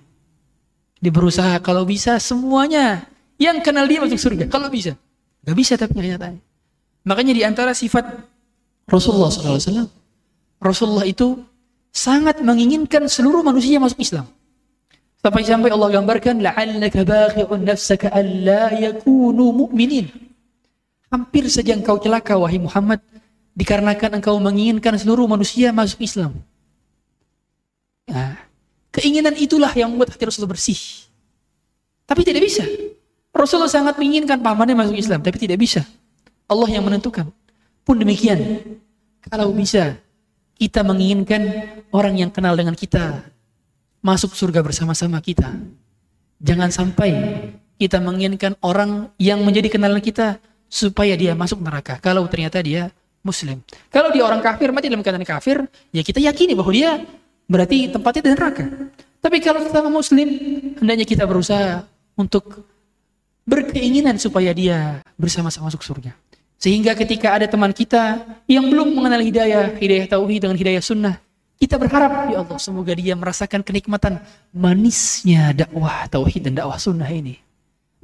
Dia berusaha kalau bisa semuanya yang kenal dia masuk surga. Kalau bisa. Gak bisa tapi kenyataannya. Makanya di antara sifat Rasulullah SAW, Rasulullah itu sangat menginginkan seluruh manusia masuk Islam. Sampai-sampai Allah gambarkan la'allaka bakhi'un nafsaka alla yakunu mu'minin. Hampir saja engkau celaka wahai Muhammad dikarenakan engkau menginginkan seluruh manusia masuk Islam. Nah, keinginan itulah yang membuat hati Rasulullah bersih. Tapi tidak bisa. Rasulullah sangat menginginkan pamannya masuk Islam, tapi tidak bisa. Allah yang menentukan. Pun demikian, kalau bisa kita menginginkan orang yang kenal dengan kita masuk surga bersama-sama kita. Jangan sampai kita menginginkan orang yang menjadi kenalan kita supaya dia masuk neraka. Kalau ternyata dia muslim. Kalau dia orang kafir, mati dalam keadaan kafir, ya kita yakini bahwa dia berarti tempatnya di neraka. Tapi kalau kita muslim, hendaknya kita berusaha untuk berkeinginan supaya dia bersama-sama masuk surga. Sehingga ketika ada teman kita yang belum mengenal hidayah, hidayah tauhid dengan hidayah sunnah, kita berharap ya Allah semoga dia merasakan kenikmatan manisnya dakwah tauhid dan dakwah sunnah ini.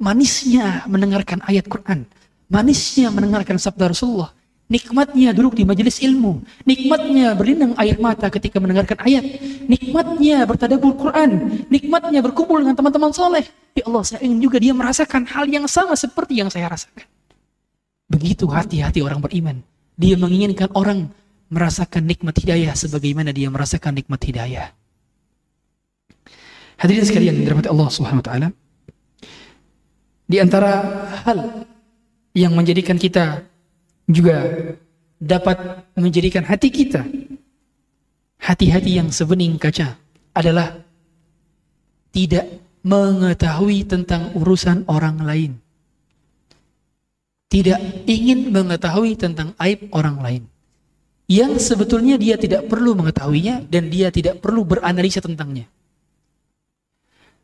Manisnya mendengarkan ayat Quran, manisnya mendengarkan sabda Rasulullah, nikmatnya duduk di majelis ilmu, nikmatnya berlinang air mata ketika mendengarkan ayat, nikmatnya bertadabur Quran, nikmatnya berkumpul dengan teman-teman soleh. Ya Allah, saya ingin juga dia merasakan hal yang sama seperti yang saya rasakan. Begitu hati-hati orang beriman. Dia menginginkan orang merasakan nikmat hidayah sebagaimana dia merasakan nikmat hidayah. Hadirin sekalian dirahmati Allah Subhanahu wa taala. Di antara hal yang menjadikan kita juga dapat menjadikan hati kita hati-hati yang sebening kaca adalah tidak mengetahui tentang urusan orang lain tidak ingin mengetahui tentang aib orang lain. Yang sebetulnya dia tidak perlu mengetahuinya dan dia tidak perlu beranalisa tentangnya.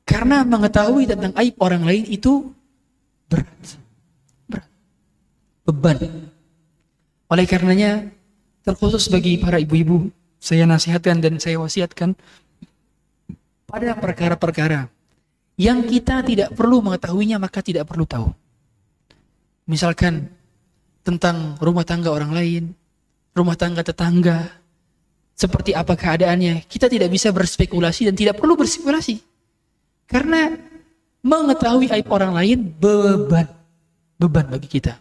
Karena mengetahui tentang aib orang lain itu berat. Berat. Beban. Oleh karenanya, terkhusus bagi para ibu-ibu, saya nasihatkan dan saya wasiatkan pada perkara-perkara yang kita tidak perlu mengetahuinya maka tidak perlu tahu. Misalkan tentang rumah tangga orang lain, rumah tangga tetangga, seperti apa keadaannya, kita tidak bisa berspekulasi dan tidak perlu berspekulasi. Karena mengetahui aib orang lain beban. Beban bagi kita.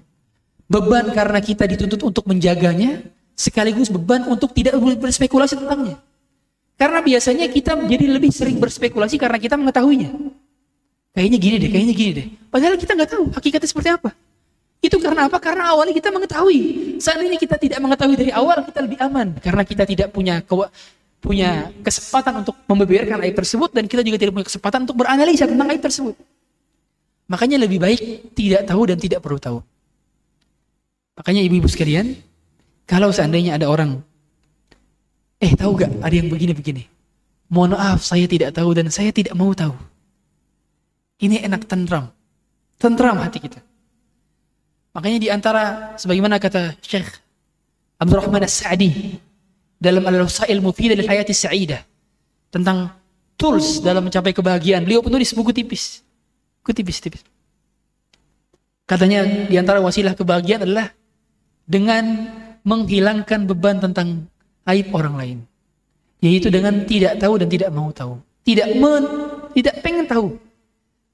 Beban karena kita dituntut untuk menjaganya, sekaligus beban untuk tidak berspekulasi tentangnya. Karena biasanya kita menjadi lebih sering berspekulasi karena kita mengetahuinya. Kayaknya gini deh, kayaknya gini deh. Padahal kita nggak tahu hakikatnya seperti apa. Itu karena apa? Karena awalnya kita mengetahui. Saat ini kita tidak mengetahui dari awal, kita lebih aman. Karena kita tidak punya punya kesempatan untuk membeberkan aib tersebut dan kita juga tidak punya kesempatan untuk beranalisa tentang aib tersebut. Makanya lebih baik tidak tahu dan tidak perlu tahu. Makanya ibu-ibu sekalian, kalau seandainya ada orang, eh tahu gak ada yang begini-begini. Mohon maaf, saya tidak tahu dan saya tidak mau tahu. Ini enak tentram. Tentram hati kita. Makanya di antara sebagaimana kata Syekh Abdurrahman As-Sa'di dalam Al-Wasail Mufidah lil Hayati Sa'idah tentang tools dalam mencapai kebahagiaan. Beliau penulis buku tipis. Buku tipis-tipis. Katanya di antara wasilah kebahagiaan adalah dengan menghilangkan beban tentang aib orang lain. Yaitu dengan tidak tahu dan tidak mau tahu. Tidak men, tidak pengen tahu.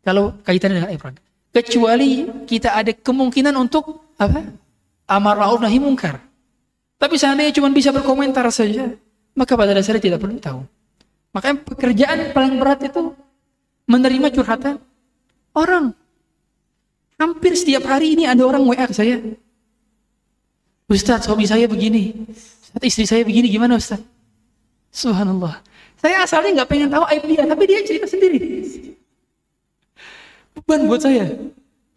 Kalau kaitannya dengan aib orang kecuali kita ada kemungkinan untuk apa? Amar ma'ruf nahi mungkar. Tapi seandainya cuma bisa berkomentar saja, maka pada dasarnya tidak perlu tahu. Makanya pekerjaan paling berat itu menerima curhatan orang. Hampir setiap hari ini ada orang WA ke saya. Ustadz, hobi saya begini. Ustadz, istri saya begini, gimana Ustadz? Subhanallah. Saya asalnya nggak pengen tahu aib dia, tapi dia cerita sendiri beban buat saya.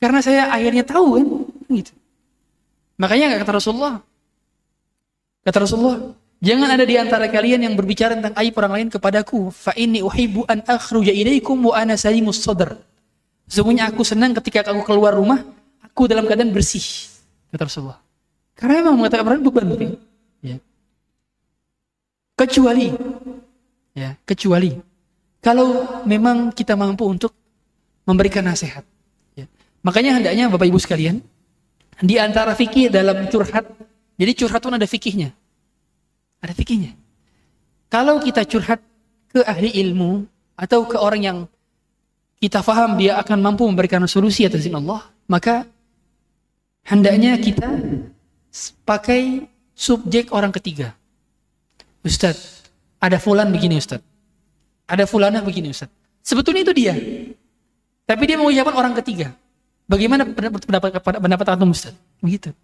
Karena saya akhirnya tahu kan, gitu. Makanya kata Rasulullah, kata Rasulullah, jangan ada di antara kalian yang berbicara tentang aib orang lain kepadaku. Fa inni uhibbu an akhruja ilaikum wa ana salimus sadr. Sesungguhnya aku senang ketika aku keluar rumah, aku dalam keadaan bersih, kata Rasulullah. Karena memang mengatakan orang beban, ya. Kecuali, ya, kecuali kalau memang kita mampu untuk memberikan nasihat. Ya. Makanya hendaknya Bapak Ibu sekalian, di antara fikih dalam curhat, jadi curhat pun ada fikihnya. Ada fikihnya. Kalau kita curhat ke ahli ilmu atau ke orang yang kita faham dia akan mampu memberikan solusi atas izin Allah, maka hendaknya kita pakai subjek orang ketiga. Ustadz, ada fulan begini Ustadz. Ada fulana begini Ustadz. Sebetulnya itu dia. Tapi dia mengucapkan orang ketiga. Bagaimana pendapat pendapat antum Ustaz? Begitu.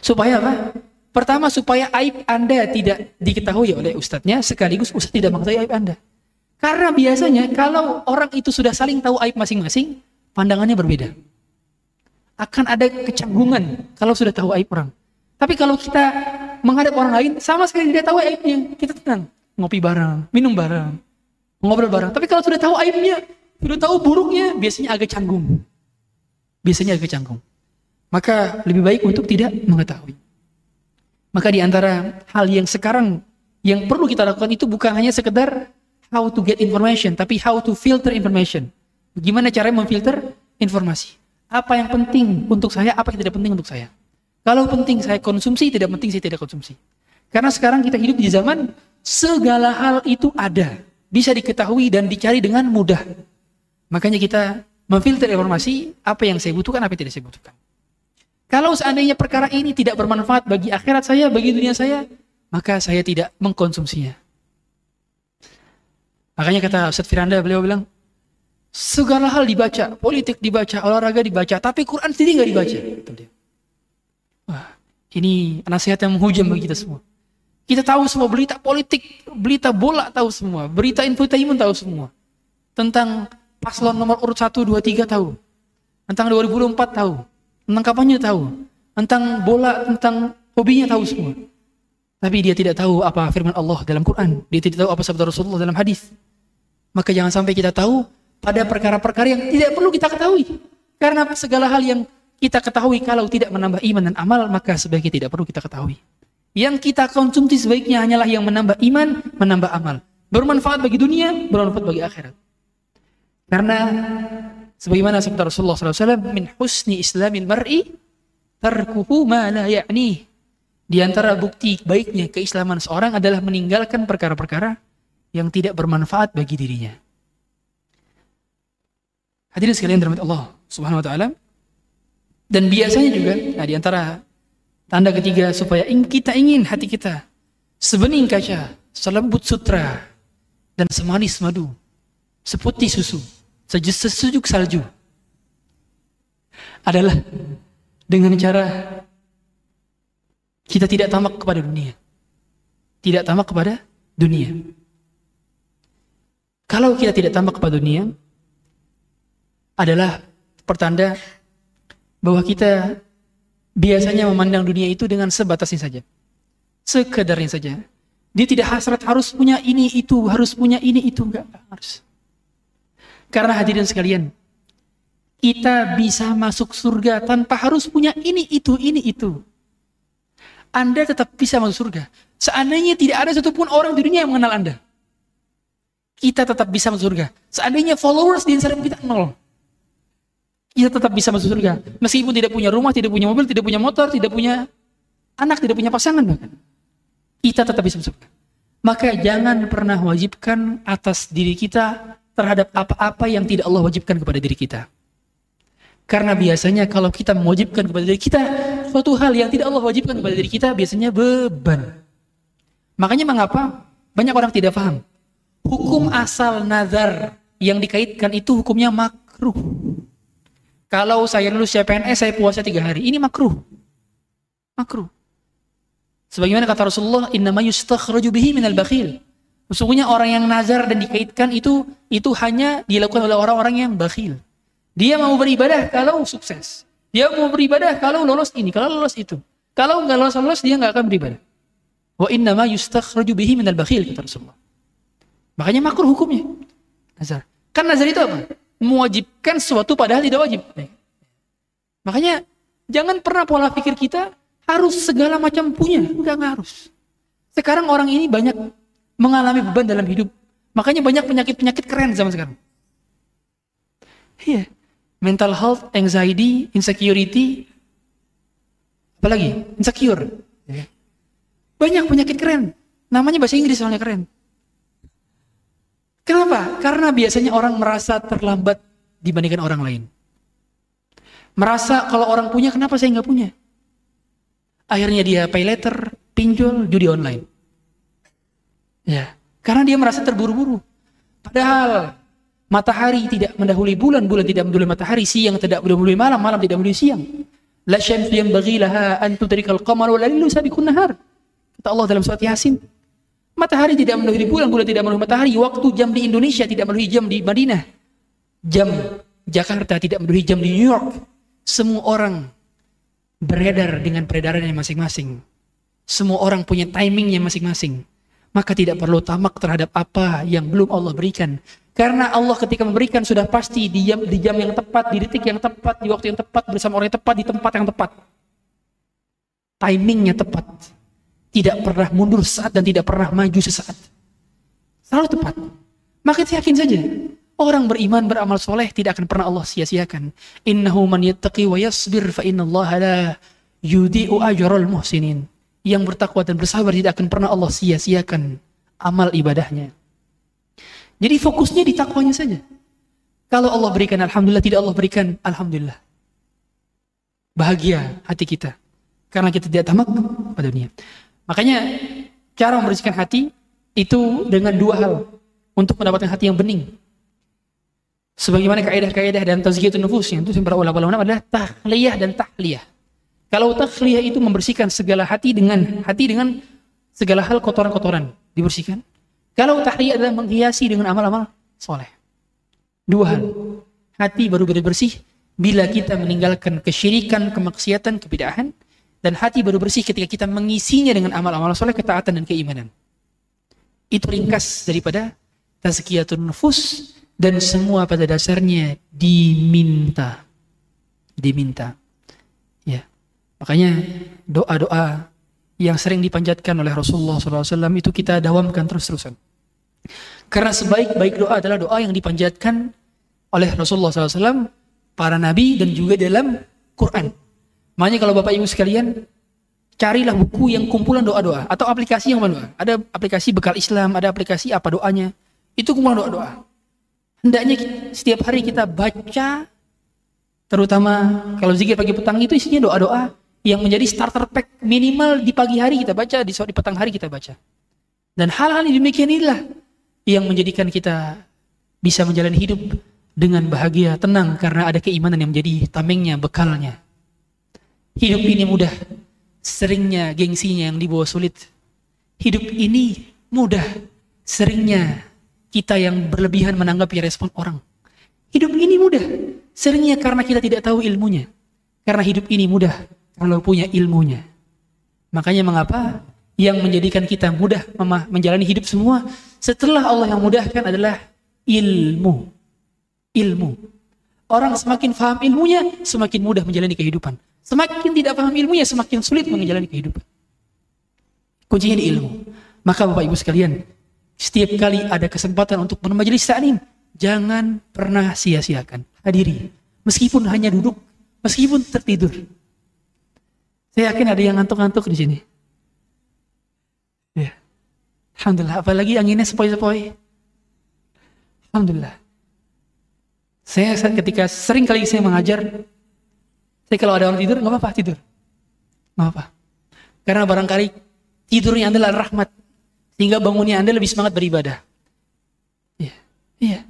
Supaya apa? Pertama supaya aib Anda tidak diketahui oleh ustadznya sekaligus ustadz tidak mengetahui aib Anda. Karena biasanya kalau orang itu sudah saling tahu aib masing-masing, pandangannya berbeda. Akan ada kecanggungan kalau sudah tahu aib orang. Tapi kalau kita menghadap orang lain, sama sekali tidak tahu aibnya, kita tenang. Ngopi bareng, minum bareng, ngobrol bareng. Tapi kalau sudah tahu aibnya, sudah tahu buruknya, biasanya agak canggung. Biasanya agak canggung. Maka lebih baik untuk tidak mengetahui. Maka di antara hal yang sekarang yang perlu kita lakukan itu bukan hanya sekedar how to get information, tapi how to filter information. Bagaimana cara memfilter informasi? Apa yang penting untuk saya, apa yang tidak penting untuk saya? Kalau penting saya konsumsi, tidak penting saya tidak konsumsi. Karena sekarang kita hidup di zaman segala hal itu ada, bisa diketahui dan dicari dengan mudah. Makanya kita memfilter informasi apa yang saya butuhkan, apa yang tidak saya butuhkan. Kalau seandainya perkara ini tidak bermanfaat bagi akhirat saya, bagi dunia saya, maka saya tidak mengkonsumsinya. Makanya kata Ustaz Firanda, beliau bilang, segala hal dibaca, politik dibaca, olahraga dibaca, tapi Quran sendiri nggak dibaca. Wah, ini nasihat yang menghujam bagi kita semua. Kita tahu semua berita politik, berita bola tahu semua, berita infotainment tahu semua. Tentang paslon nomor urut 1, 2, 3 tahu. Tentang 2004 tahu. Tentang kampanye tahu. Tentang bola, tentang hobinya tahu semua. Tapi dia tidak tahu apa firman Allah dalam Quran. Dia tidak tahu apa sabda Rasulullah dalam hadis. Maka jangan sampai kita tahu pada perkara-perkara yang tidak perlu kita ketahui. Karena segala hal yang kita ketahui kalau tidak menambah iman dan amal, maka sebaiknya tidak perlu kita ketahui. Yang kita konsumsi sebaiknya hanyalah yang menambah iman, menambah amal. Bermanfaat bagi dunia, bermanfaat bagi akhirat. Karena Sebagaimana sabda Rasulullah SAW, min husni islamil mar'i tarkuhu ma la ya'ni. Di antara bukti baiknya keislaman seorang adalah meninggalkan perkara-perkara yang tidak bermanfaat bagi dirinya. Hadirin sekalian dirahmati Allah Subhanahu wa taala. Dan biasanya juga nah di antara tanda ketiga supaya kita ingin hati kita sebening kaca, selembut sutra dan semanis madu, seputih susu sejuk salju adalah dengan cara kita tidak tamak kepada dunia. Tidak tamak kepada dunia. Kalau kita tidak tamak kepada dunia, adalah pertanda bahwa kita biasanya memandang dunia itu dengan sebatasnya saja. Sekedarnya saja. Dia tidak hasrat harus punya ini itu, harus punya ini itu, enggak harus. Karena hadirin sekalian, kita bisa masuk surga tanpa harus punya ini, itu, ini, itu. Anda tetap bisa masuk surga. Seandainya tidak ada satupun orang di dunia yang mengenal Anda. Kita tetap bisa masuk surga. Seandainya followers di Instagram kita nol. Kita tetap bisa masuk surga. Meskipun tidak punya rumah, tidak punya mobil, tidak punya motor, tidak punya anak, tidak punya pasangan bahkan. Kita tetap bisa masuk surga. Maka jangan pernah wajibkan atas diri kita terhadap apa-apa yang tidak Allah wajibkan kepada diri kita. Karena biasanya kalau kita mewajibkan kepada diri kita suatu hal yang tidak Allah wajibkan kepada diri kita biasanya beban. Makanya mengapa banyak orang tidak paham. Hukum asal nazar yang dikaitkan itu hukumnya makruh. Kalau saya lulus CPNS saya puasa tiga hari, ini makruh. Makruh. Sebagaimana kata Rasulullah, innama yustakhraju bihi minal bakhil. Sesungguhnya orang yang nazar dan dikaitkan itu itu hanya dilakukan oleh orang-orang yang bakhil. Dia mau beribadah kalau sukses. Dia mau beribadah kalau lolos ini, kalau lolos itu. Kalau nggak lolos-lolos dia nggak akan beribadah. Wa inna ma yustakhraju bihi minal bakhil kata Rasulullah. Makanya makruh hukumnya. Nazar. Kan nazar itu apa? Mewajibkan sesuatu padahal tidak wajib. Makanya jangan pernah pola pikir kita harus segala macam punya. Enggak, harus. Sekarang orang ini banyak mengalami beban dalam hidup. Makanya banyak penyakit-penyakit keren zaman sekarang. Iya. Mental health, anxiety, insecurity, apalagi insecure. Iya. Banyak penyakit keren. Namanya bahasa Inggris soalnya keren. Kenapa? Karena biasanya orang merasa terlambat dibandingkan orang lain. Merasa kalau orang punya, kenapa saya nggak punya? Akhirnya dia pay letter, pinjol, judi online. Ya, karena dia merasa terburu-buru. Padahal matahari tidak mendahului bulan, bulan tidak mendahului matahari, siang tidak mendahului malam, malam tidak mendahului siang. La syamsu yang bagilaha an tudrikal qamar wa la sabiqun nahar. Kata Allah dalam surat Yasin. Matahari tidak mendahului bulan, bulan tidak mendahului matahari. Waktu jam di Indonesia tidak mendahului jam di Madinah. Jam Jakarta tidak mendahului jam di New York. Semua orang beredar dengan peredarannya masing-masing. Semua orang punya timingnya masing-masing maka tidak perlu tamak terhadap apa yang belum Allah berikan. Karena Allah ketika memberikan sudah pasti di jam, di jam yang tepat, di detik yang tepat, di waktu yang tepat, bersama orang yang tepat, di tempat yang tepat. Timingnya tepat. Tidak pernah mundur saat dan tidak pernah maju sesaat. Selalu tepat. Maka yakin saja. Orang beriman, beramal soleh tidak akan pernah Allah sia-siakan. Innahu man yattaqi wa yasbir fa la yudi'u ajral muhsinin yang bertakwa dan bersabar tidak akan pernah Allah sia-siakan amal ibadahnya. Jadi fokusnya di takwanya saja. Kalau Allah berikan Alhamdulillah, tidak Allah berikan Alhamdulillah. Bahagia hati kita. Karena kita tidak tamak pada dunia. Makanya cara membersihkan hati itu dengan dua hal. Untuk mendapatkan hati yang bening. Sebagaimana kaidah-kaidah dan tazkiyatun nufus yang itu para ulama-ulama adalah tahliyah dan tahliyah. Kalau takhliyah itu membersihkan segala hati dengan hati dengan segala hal kotoran-kotoran dibersihkan. Kalau tahliyah adalah menghiasi dengan amal-amal soleh. Dua hal. Hati baru bersih bila kita meninggalkan kesyirikan, kemaksiatan, kebidahan. Dan hati baru bersih ketika kita mengisinya dengan amal-amal soleh, ketaatan dan keimanan. Itu ringkas daripada tazkiyatun nufus dan semua pada dasarnya diminta. Diminta. Makanya doa-doa yang sering dipanjatkan oleh Rasulullah SAW itu kita dawamkan terus-terusan. Karena sebaik-baik doa adalah doa yang dipanjatkan oleh Rasulullah SAW, para nabi dan juga dalam Quran. Makanya kalau Bapak Ibu sekalian, carilah buku yang kumpulan doa-doa atau aplikasi yang mana? Ada aplikasi bekal Islam, ada aplikasi apa doanya. Itu kumpulan doa-doa. Hendaknya setiap hari kita baca terutama kalau zikir pagi petang itu isinya doa-doa yang menjadi starter pack minimal di pagi hari kita baca, di, di petang hari kita baca. Dan hal-hal yang demikian inilah yang menjadikan kita bisa menjalani hidup dengan bahagia, tenang karena ada keimanan yang menjadi tamengnya, bekalnya. Hidup ini mudah, seringnya gengsinya yang dibawa sulit. Hidup ini mudah, seringnya kita yang berlebihan menanggapi respon orang. Hidup ini mudah, seringnya karena kita tidak tahu ilmunya. Karena hidup ini mudah kalau punya ilmunya. Makanya mengapa yang menjadikan kita mudah menjalani hidup semua setelah Allah yang mudahkan adalah ilmu ilmu. Orang semakin paham ilmunya, semakin mudah menjalani kehidupan. Semakin tidak paham ilmunya, semakin sulit menjalani kehidupan. Kuncinya di ilmu. Maka Bapak Ibu sekalian, setiap kali ada kesempatan untuk bermajelis ta'lim, jangan pernah sia-siakan. Hadiri. Meskipun hanya duduk, meskipun tertidur. Saya yakin ada yang ngantuk-ngantuk di sini. Ya. Alhamdulillah, apalagi anginnya sepoi-sepoi. Alhamdulillah. Saya ketika sering kali saya mengajar, saya kalau ada orang tidur nggak apa-apa tidur, nggak apa. Karena barangkali tidurnya anda adalah rahmat, sehingga bangunnya anda lebih semangat beribadah. Iya, iya.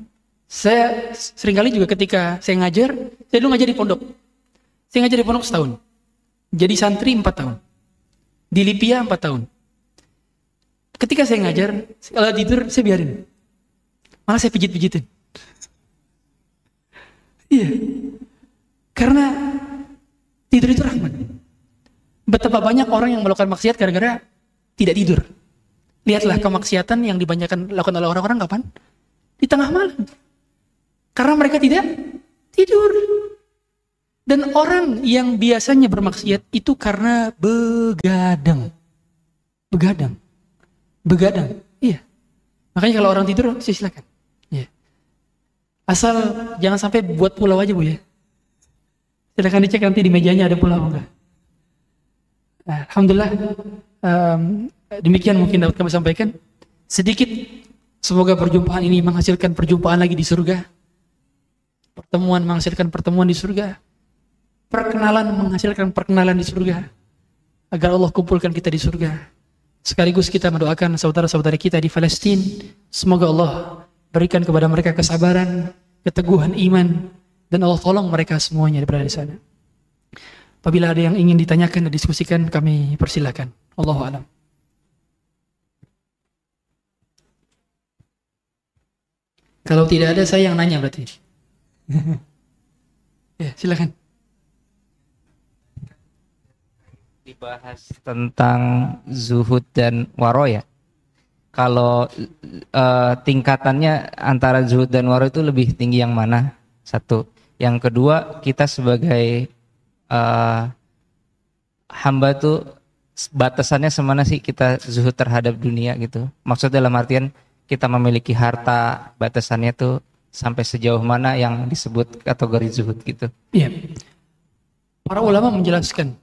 Saya sering kali juga ketika saya ngajar, saya dulu ngajar di pondok. Saya ngajar di pondok setahun. Jadi santri empat tahun. Di Lipia empat tahun. Ketika saya ngajar, kalau tidur saya biarin. Malah saya pijit-pijitin. Iya. Karena tidur itu rahmat. Betapa banyak orang yang melakukan maksiat gara-gara tidak tidur. Lihatlah kemaksiatan yang dibanyakan lakukan oleh orang-orang kapan? Di tengah malam. Karena mereka tidak tidur. Dan orang yang biasanya bermaksiat itu karena begadang. Begadang. Begadang. Iya. Makanya kalau orang tidur, silakan. Asal jangan sampai buat pulau aja Bu ya. Silahkan dicek nanti di mejanya ada pulau enggak. Nah, Alhamdulillah um, demikian mungkin dapat kami sampaikan. Sedikit semoga perjumpaan ini menghasilkan perjumpaan lagi di surga. Pertemuan menghasilkan pertemuan di surga. Perkenalan menghasilkan perkenalan di surga. Agar Allah kumpulkan kita di surga. Sekaligus kita mendoakan saudara-saudari kita di Palestina. Semoga Allah Berikan kepada mereka kesabaran, keteguhan iman, dan Allah tolong mereka semuanya berada di sana. Apabila ada yang ingin ditanyakan dan diskusikan, kami persilakan. Allah alam. Kalau tidak ada, saya yang nanya berarti. ya, silakan. Dibahas tentang zuhud dan waro ya kalau uh, tingkatannya antara zuhud dan waro itu lebih tinggi yang mana? Satu. Yang kedua, kita sebagai uh, hamba tuh batasannya semana sih kita zuhud terhadap dunia gitu. Maksud dalam artian kita memiliki harta, batasannya tuh sampai sejauh mana yang disebut kategori zuhud gitu. Iya. Para ulama menjelaskan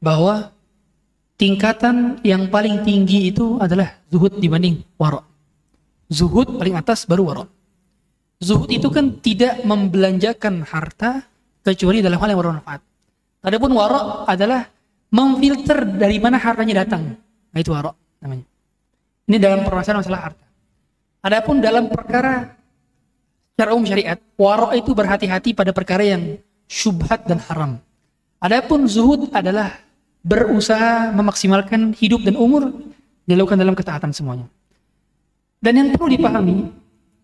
bahwa tingkatan yang paling tinggi itu adalah zuhud dibanding waro. Zuhud paling atas baru waro. Zuhud itu kan tidak membelanjakan harta kecuali dalam hal yang bermanfaat. Adapun waro adalah memfilter dari mana hartanya datang. Nah itu waro namanya. Ini dalam permasalahan masalah harta. Adapun dalam perkara secara umum syariat, waro itu berhati-hati pada perkara yang syubhat dan haram. Adapun zuhud adalah berusaha memaksimalkan hidup dan umur dilakukan dalam ketaatan semuanya. Dan yang perlu dipahami,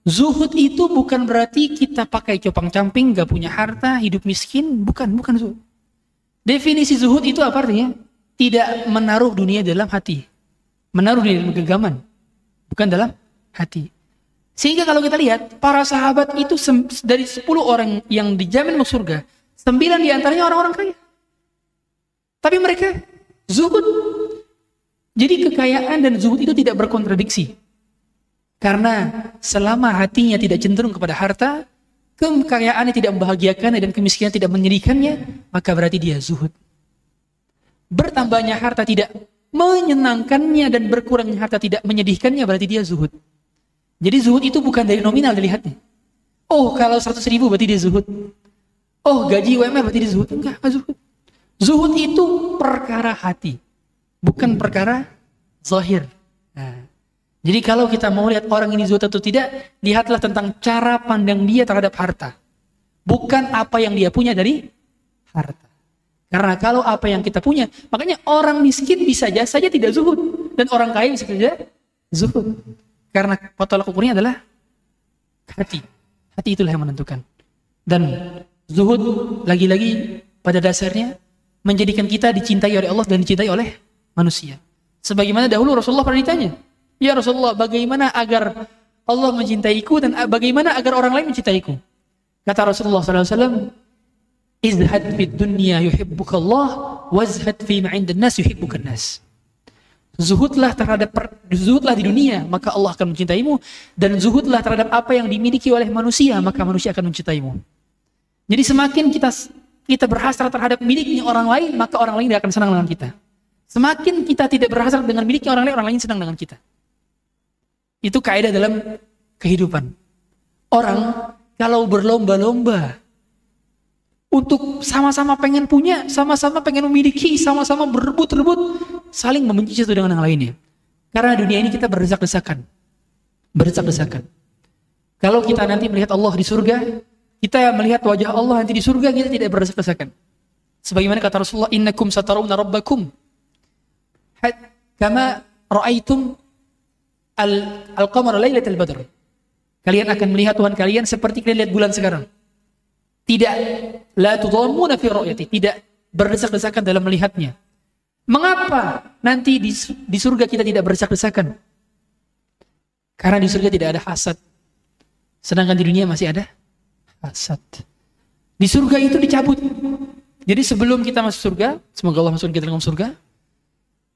zuhud itu bukan berarti kita pakai copang camping, gak punya harta, hidup miskin, bukan, bukan zuhud. Definisi zuhud itu apa artinya? Tidak menaruh dunia dalam hati. Menaruh di dalam genggaman, bukan dalam hati. Sehingga kalau kita lihat, para sahabat itu dari 10 orang yang dijamin masuk surga, 9 di antaranya orang-orang kaya. Tapi mereka zuhud. Jadi kekayaan dan zuhud itu tidak berkontradiksi. Karena selama hatinya tidak cenderung kepada harta, kekayaannya tidak membahagiakannya dan kemiskinan tidak menyedihkannya, maka berarti dia zuhud. Bertambahnya harta tidak menyenangkannya dan berkurangnya harta tidak menyedihkannya, berarti dia zuhud. Jadi zuhud itu bukan dari nominal dilihatnya. Oh, kalau 100 ribu berarti dia zuhud. Oh, gaji UMR berarti dia zuhud. Enggak, zuhud. Zuhud itu perkara hati, bukan perkara zahir. Nah, jadi kalau kita mau lihat orang ini zuhud atau tidak, lihatlah tentang cara pandang dia terhadap harta. Bukan apa yang dia punya dari harta. Karena kalau apa yang kita punya, makanya orang miskin bisa saja saja tidak zuhud dan orang kaya bisa saja zuhud. Karena potolak ukurnya adalah hati. Hati itulah yang menentukan. Dan zuhud lagi-lagi pada dasarnya menjadikan kita dicintai oleh Allah dan dicintai oleh manusia. Sebagaimana dahulu Rasulullah pernah ditanya, Ya Rasulullah, bagaimana agar Allah mencintaiku dan bagaimana agar orang lain mencintaiku? Kata Rasulullah SAW, Izhad fi dunya yuhibbuka Allah, wazhad fi ma'indan nas yuhibbuka nas. Zuhudlah terhadap zuhudlah di dunia, maka Allah akan mencintaimu dan zuhudlah terhadap apa yang dimiliki oleh manusia, maka manusia akan mencintaimu. Jadi semakin kita kita berhasrat terhadap miliknya orang lain, maka orang lain tidak akan senang dengan kita. Semakin kita tidak berhasrat dengan miliknya orang lain, orang lain senang dengan kita. Itu kaidah dalam kehidupan. Orang kalau berlomba-lomba untuk sama-sama pengen punya, sama-sama pengen memiliki, sama-sama berebut-rebut, saling membenci satu dengan yang lainnya. Karena dunia ini kita berdesak-desakan. Berdesak-desakan. Kalau kita nanti melihat Allah di surga, kita melihat wajah Allah nanti di surga, kita tidak berdesak-desakan. Sebagaimana kata Rasulullah, "Innakum satarawna rabbakum." Kama ra'aitum al-qamar lailatul badr. Kalian akan melihat Tuhan kalian seperti kalian lihat bulan sekarang. Tidak la tudhammuna fi ru'yati, tidak berdesak-desakan dalam melihatnya. Mengapa nanti di, di surga kita tidak berdesak-desakan? Karena di surga tidak ada hasad. Sedangkan di dunia masih ada hasad. Di surga itu dicabut. Jadi sebelum kita masuk surga, semoga Allah masuk kita dalam surga,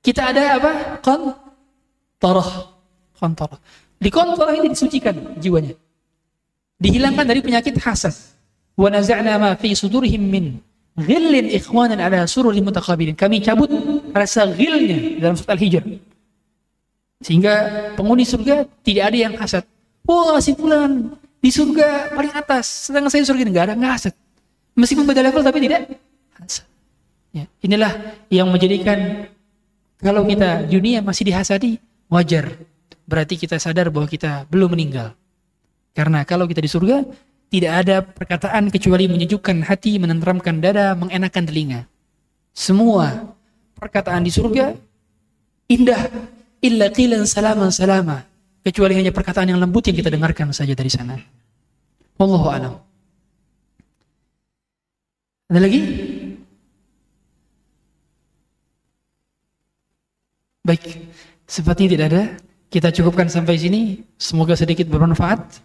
kita ada apa? Qantarah kontor. Di kontor ini disucikan jiwanya. Dihilangkan dari penyakit hasad. Wa naza'na ma fi sudurihim min ghillin ikhwanan ala sururi mutaqabilin. Kami cabut rasa ghilnya dalam surat Al-Hijr. Sehingga penghuni surga tidak ada yang hasad. Wah, oh, si fulan di surga paling atas, sedangkan saya surga enggak ada, enggak hasad. Meskipun beda level tapi tidak hasad. Ya, inilah yang menjadikan kalau kita dunia masih dihasadi, wajar berarti kita sadar bahwa kita belum meninggal. Karena kalau kita di surga, tidak ada perkataan kecuali menyejukkan hati, menenteramkan dada, mengenakan telinga. Semua perkataan di surga indah, illa qilan salaman salama. Kecuali hanya perkataan yang lembut yang kita dengarkan saja dari sana. Wallahu alam. Ada lagi? Baik, sepertinya tidak ada. Kita cukupkan sampai sini. Semoga sedikit bermanfaat.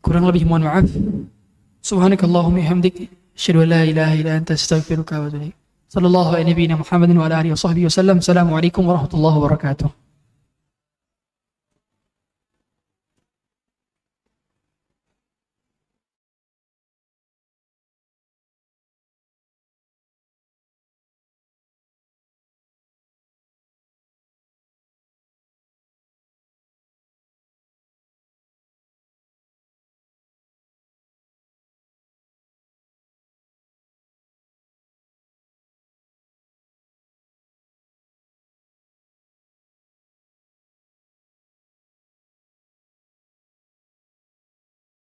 Kurang lebih mohon maaf. Subhanakallahumma hamdik. Asyhadu an la ilaha illa anta astaghfiruka wa atubu ilaik. Sallallahu alaihi wa Muhammadin wa ala. Assalamualaikum warahmatullahi wabarakatuh.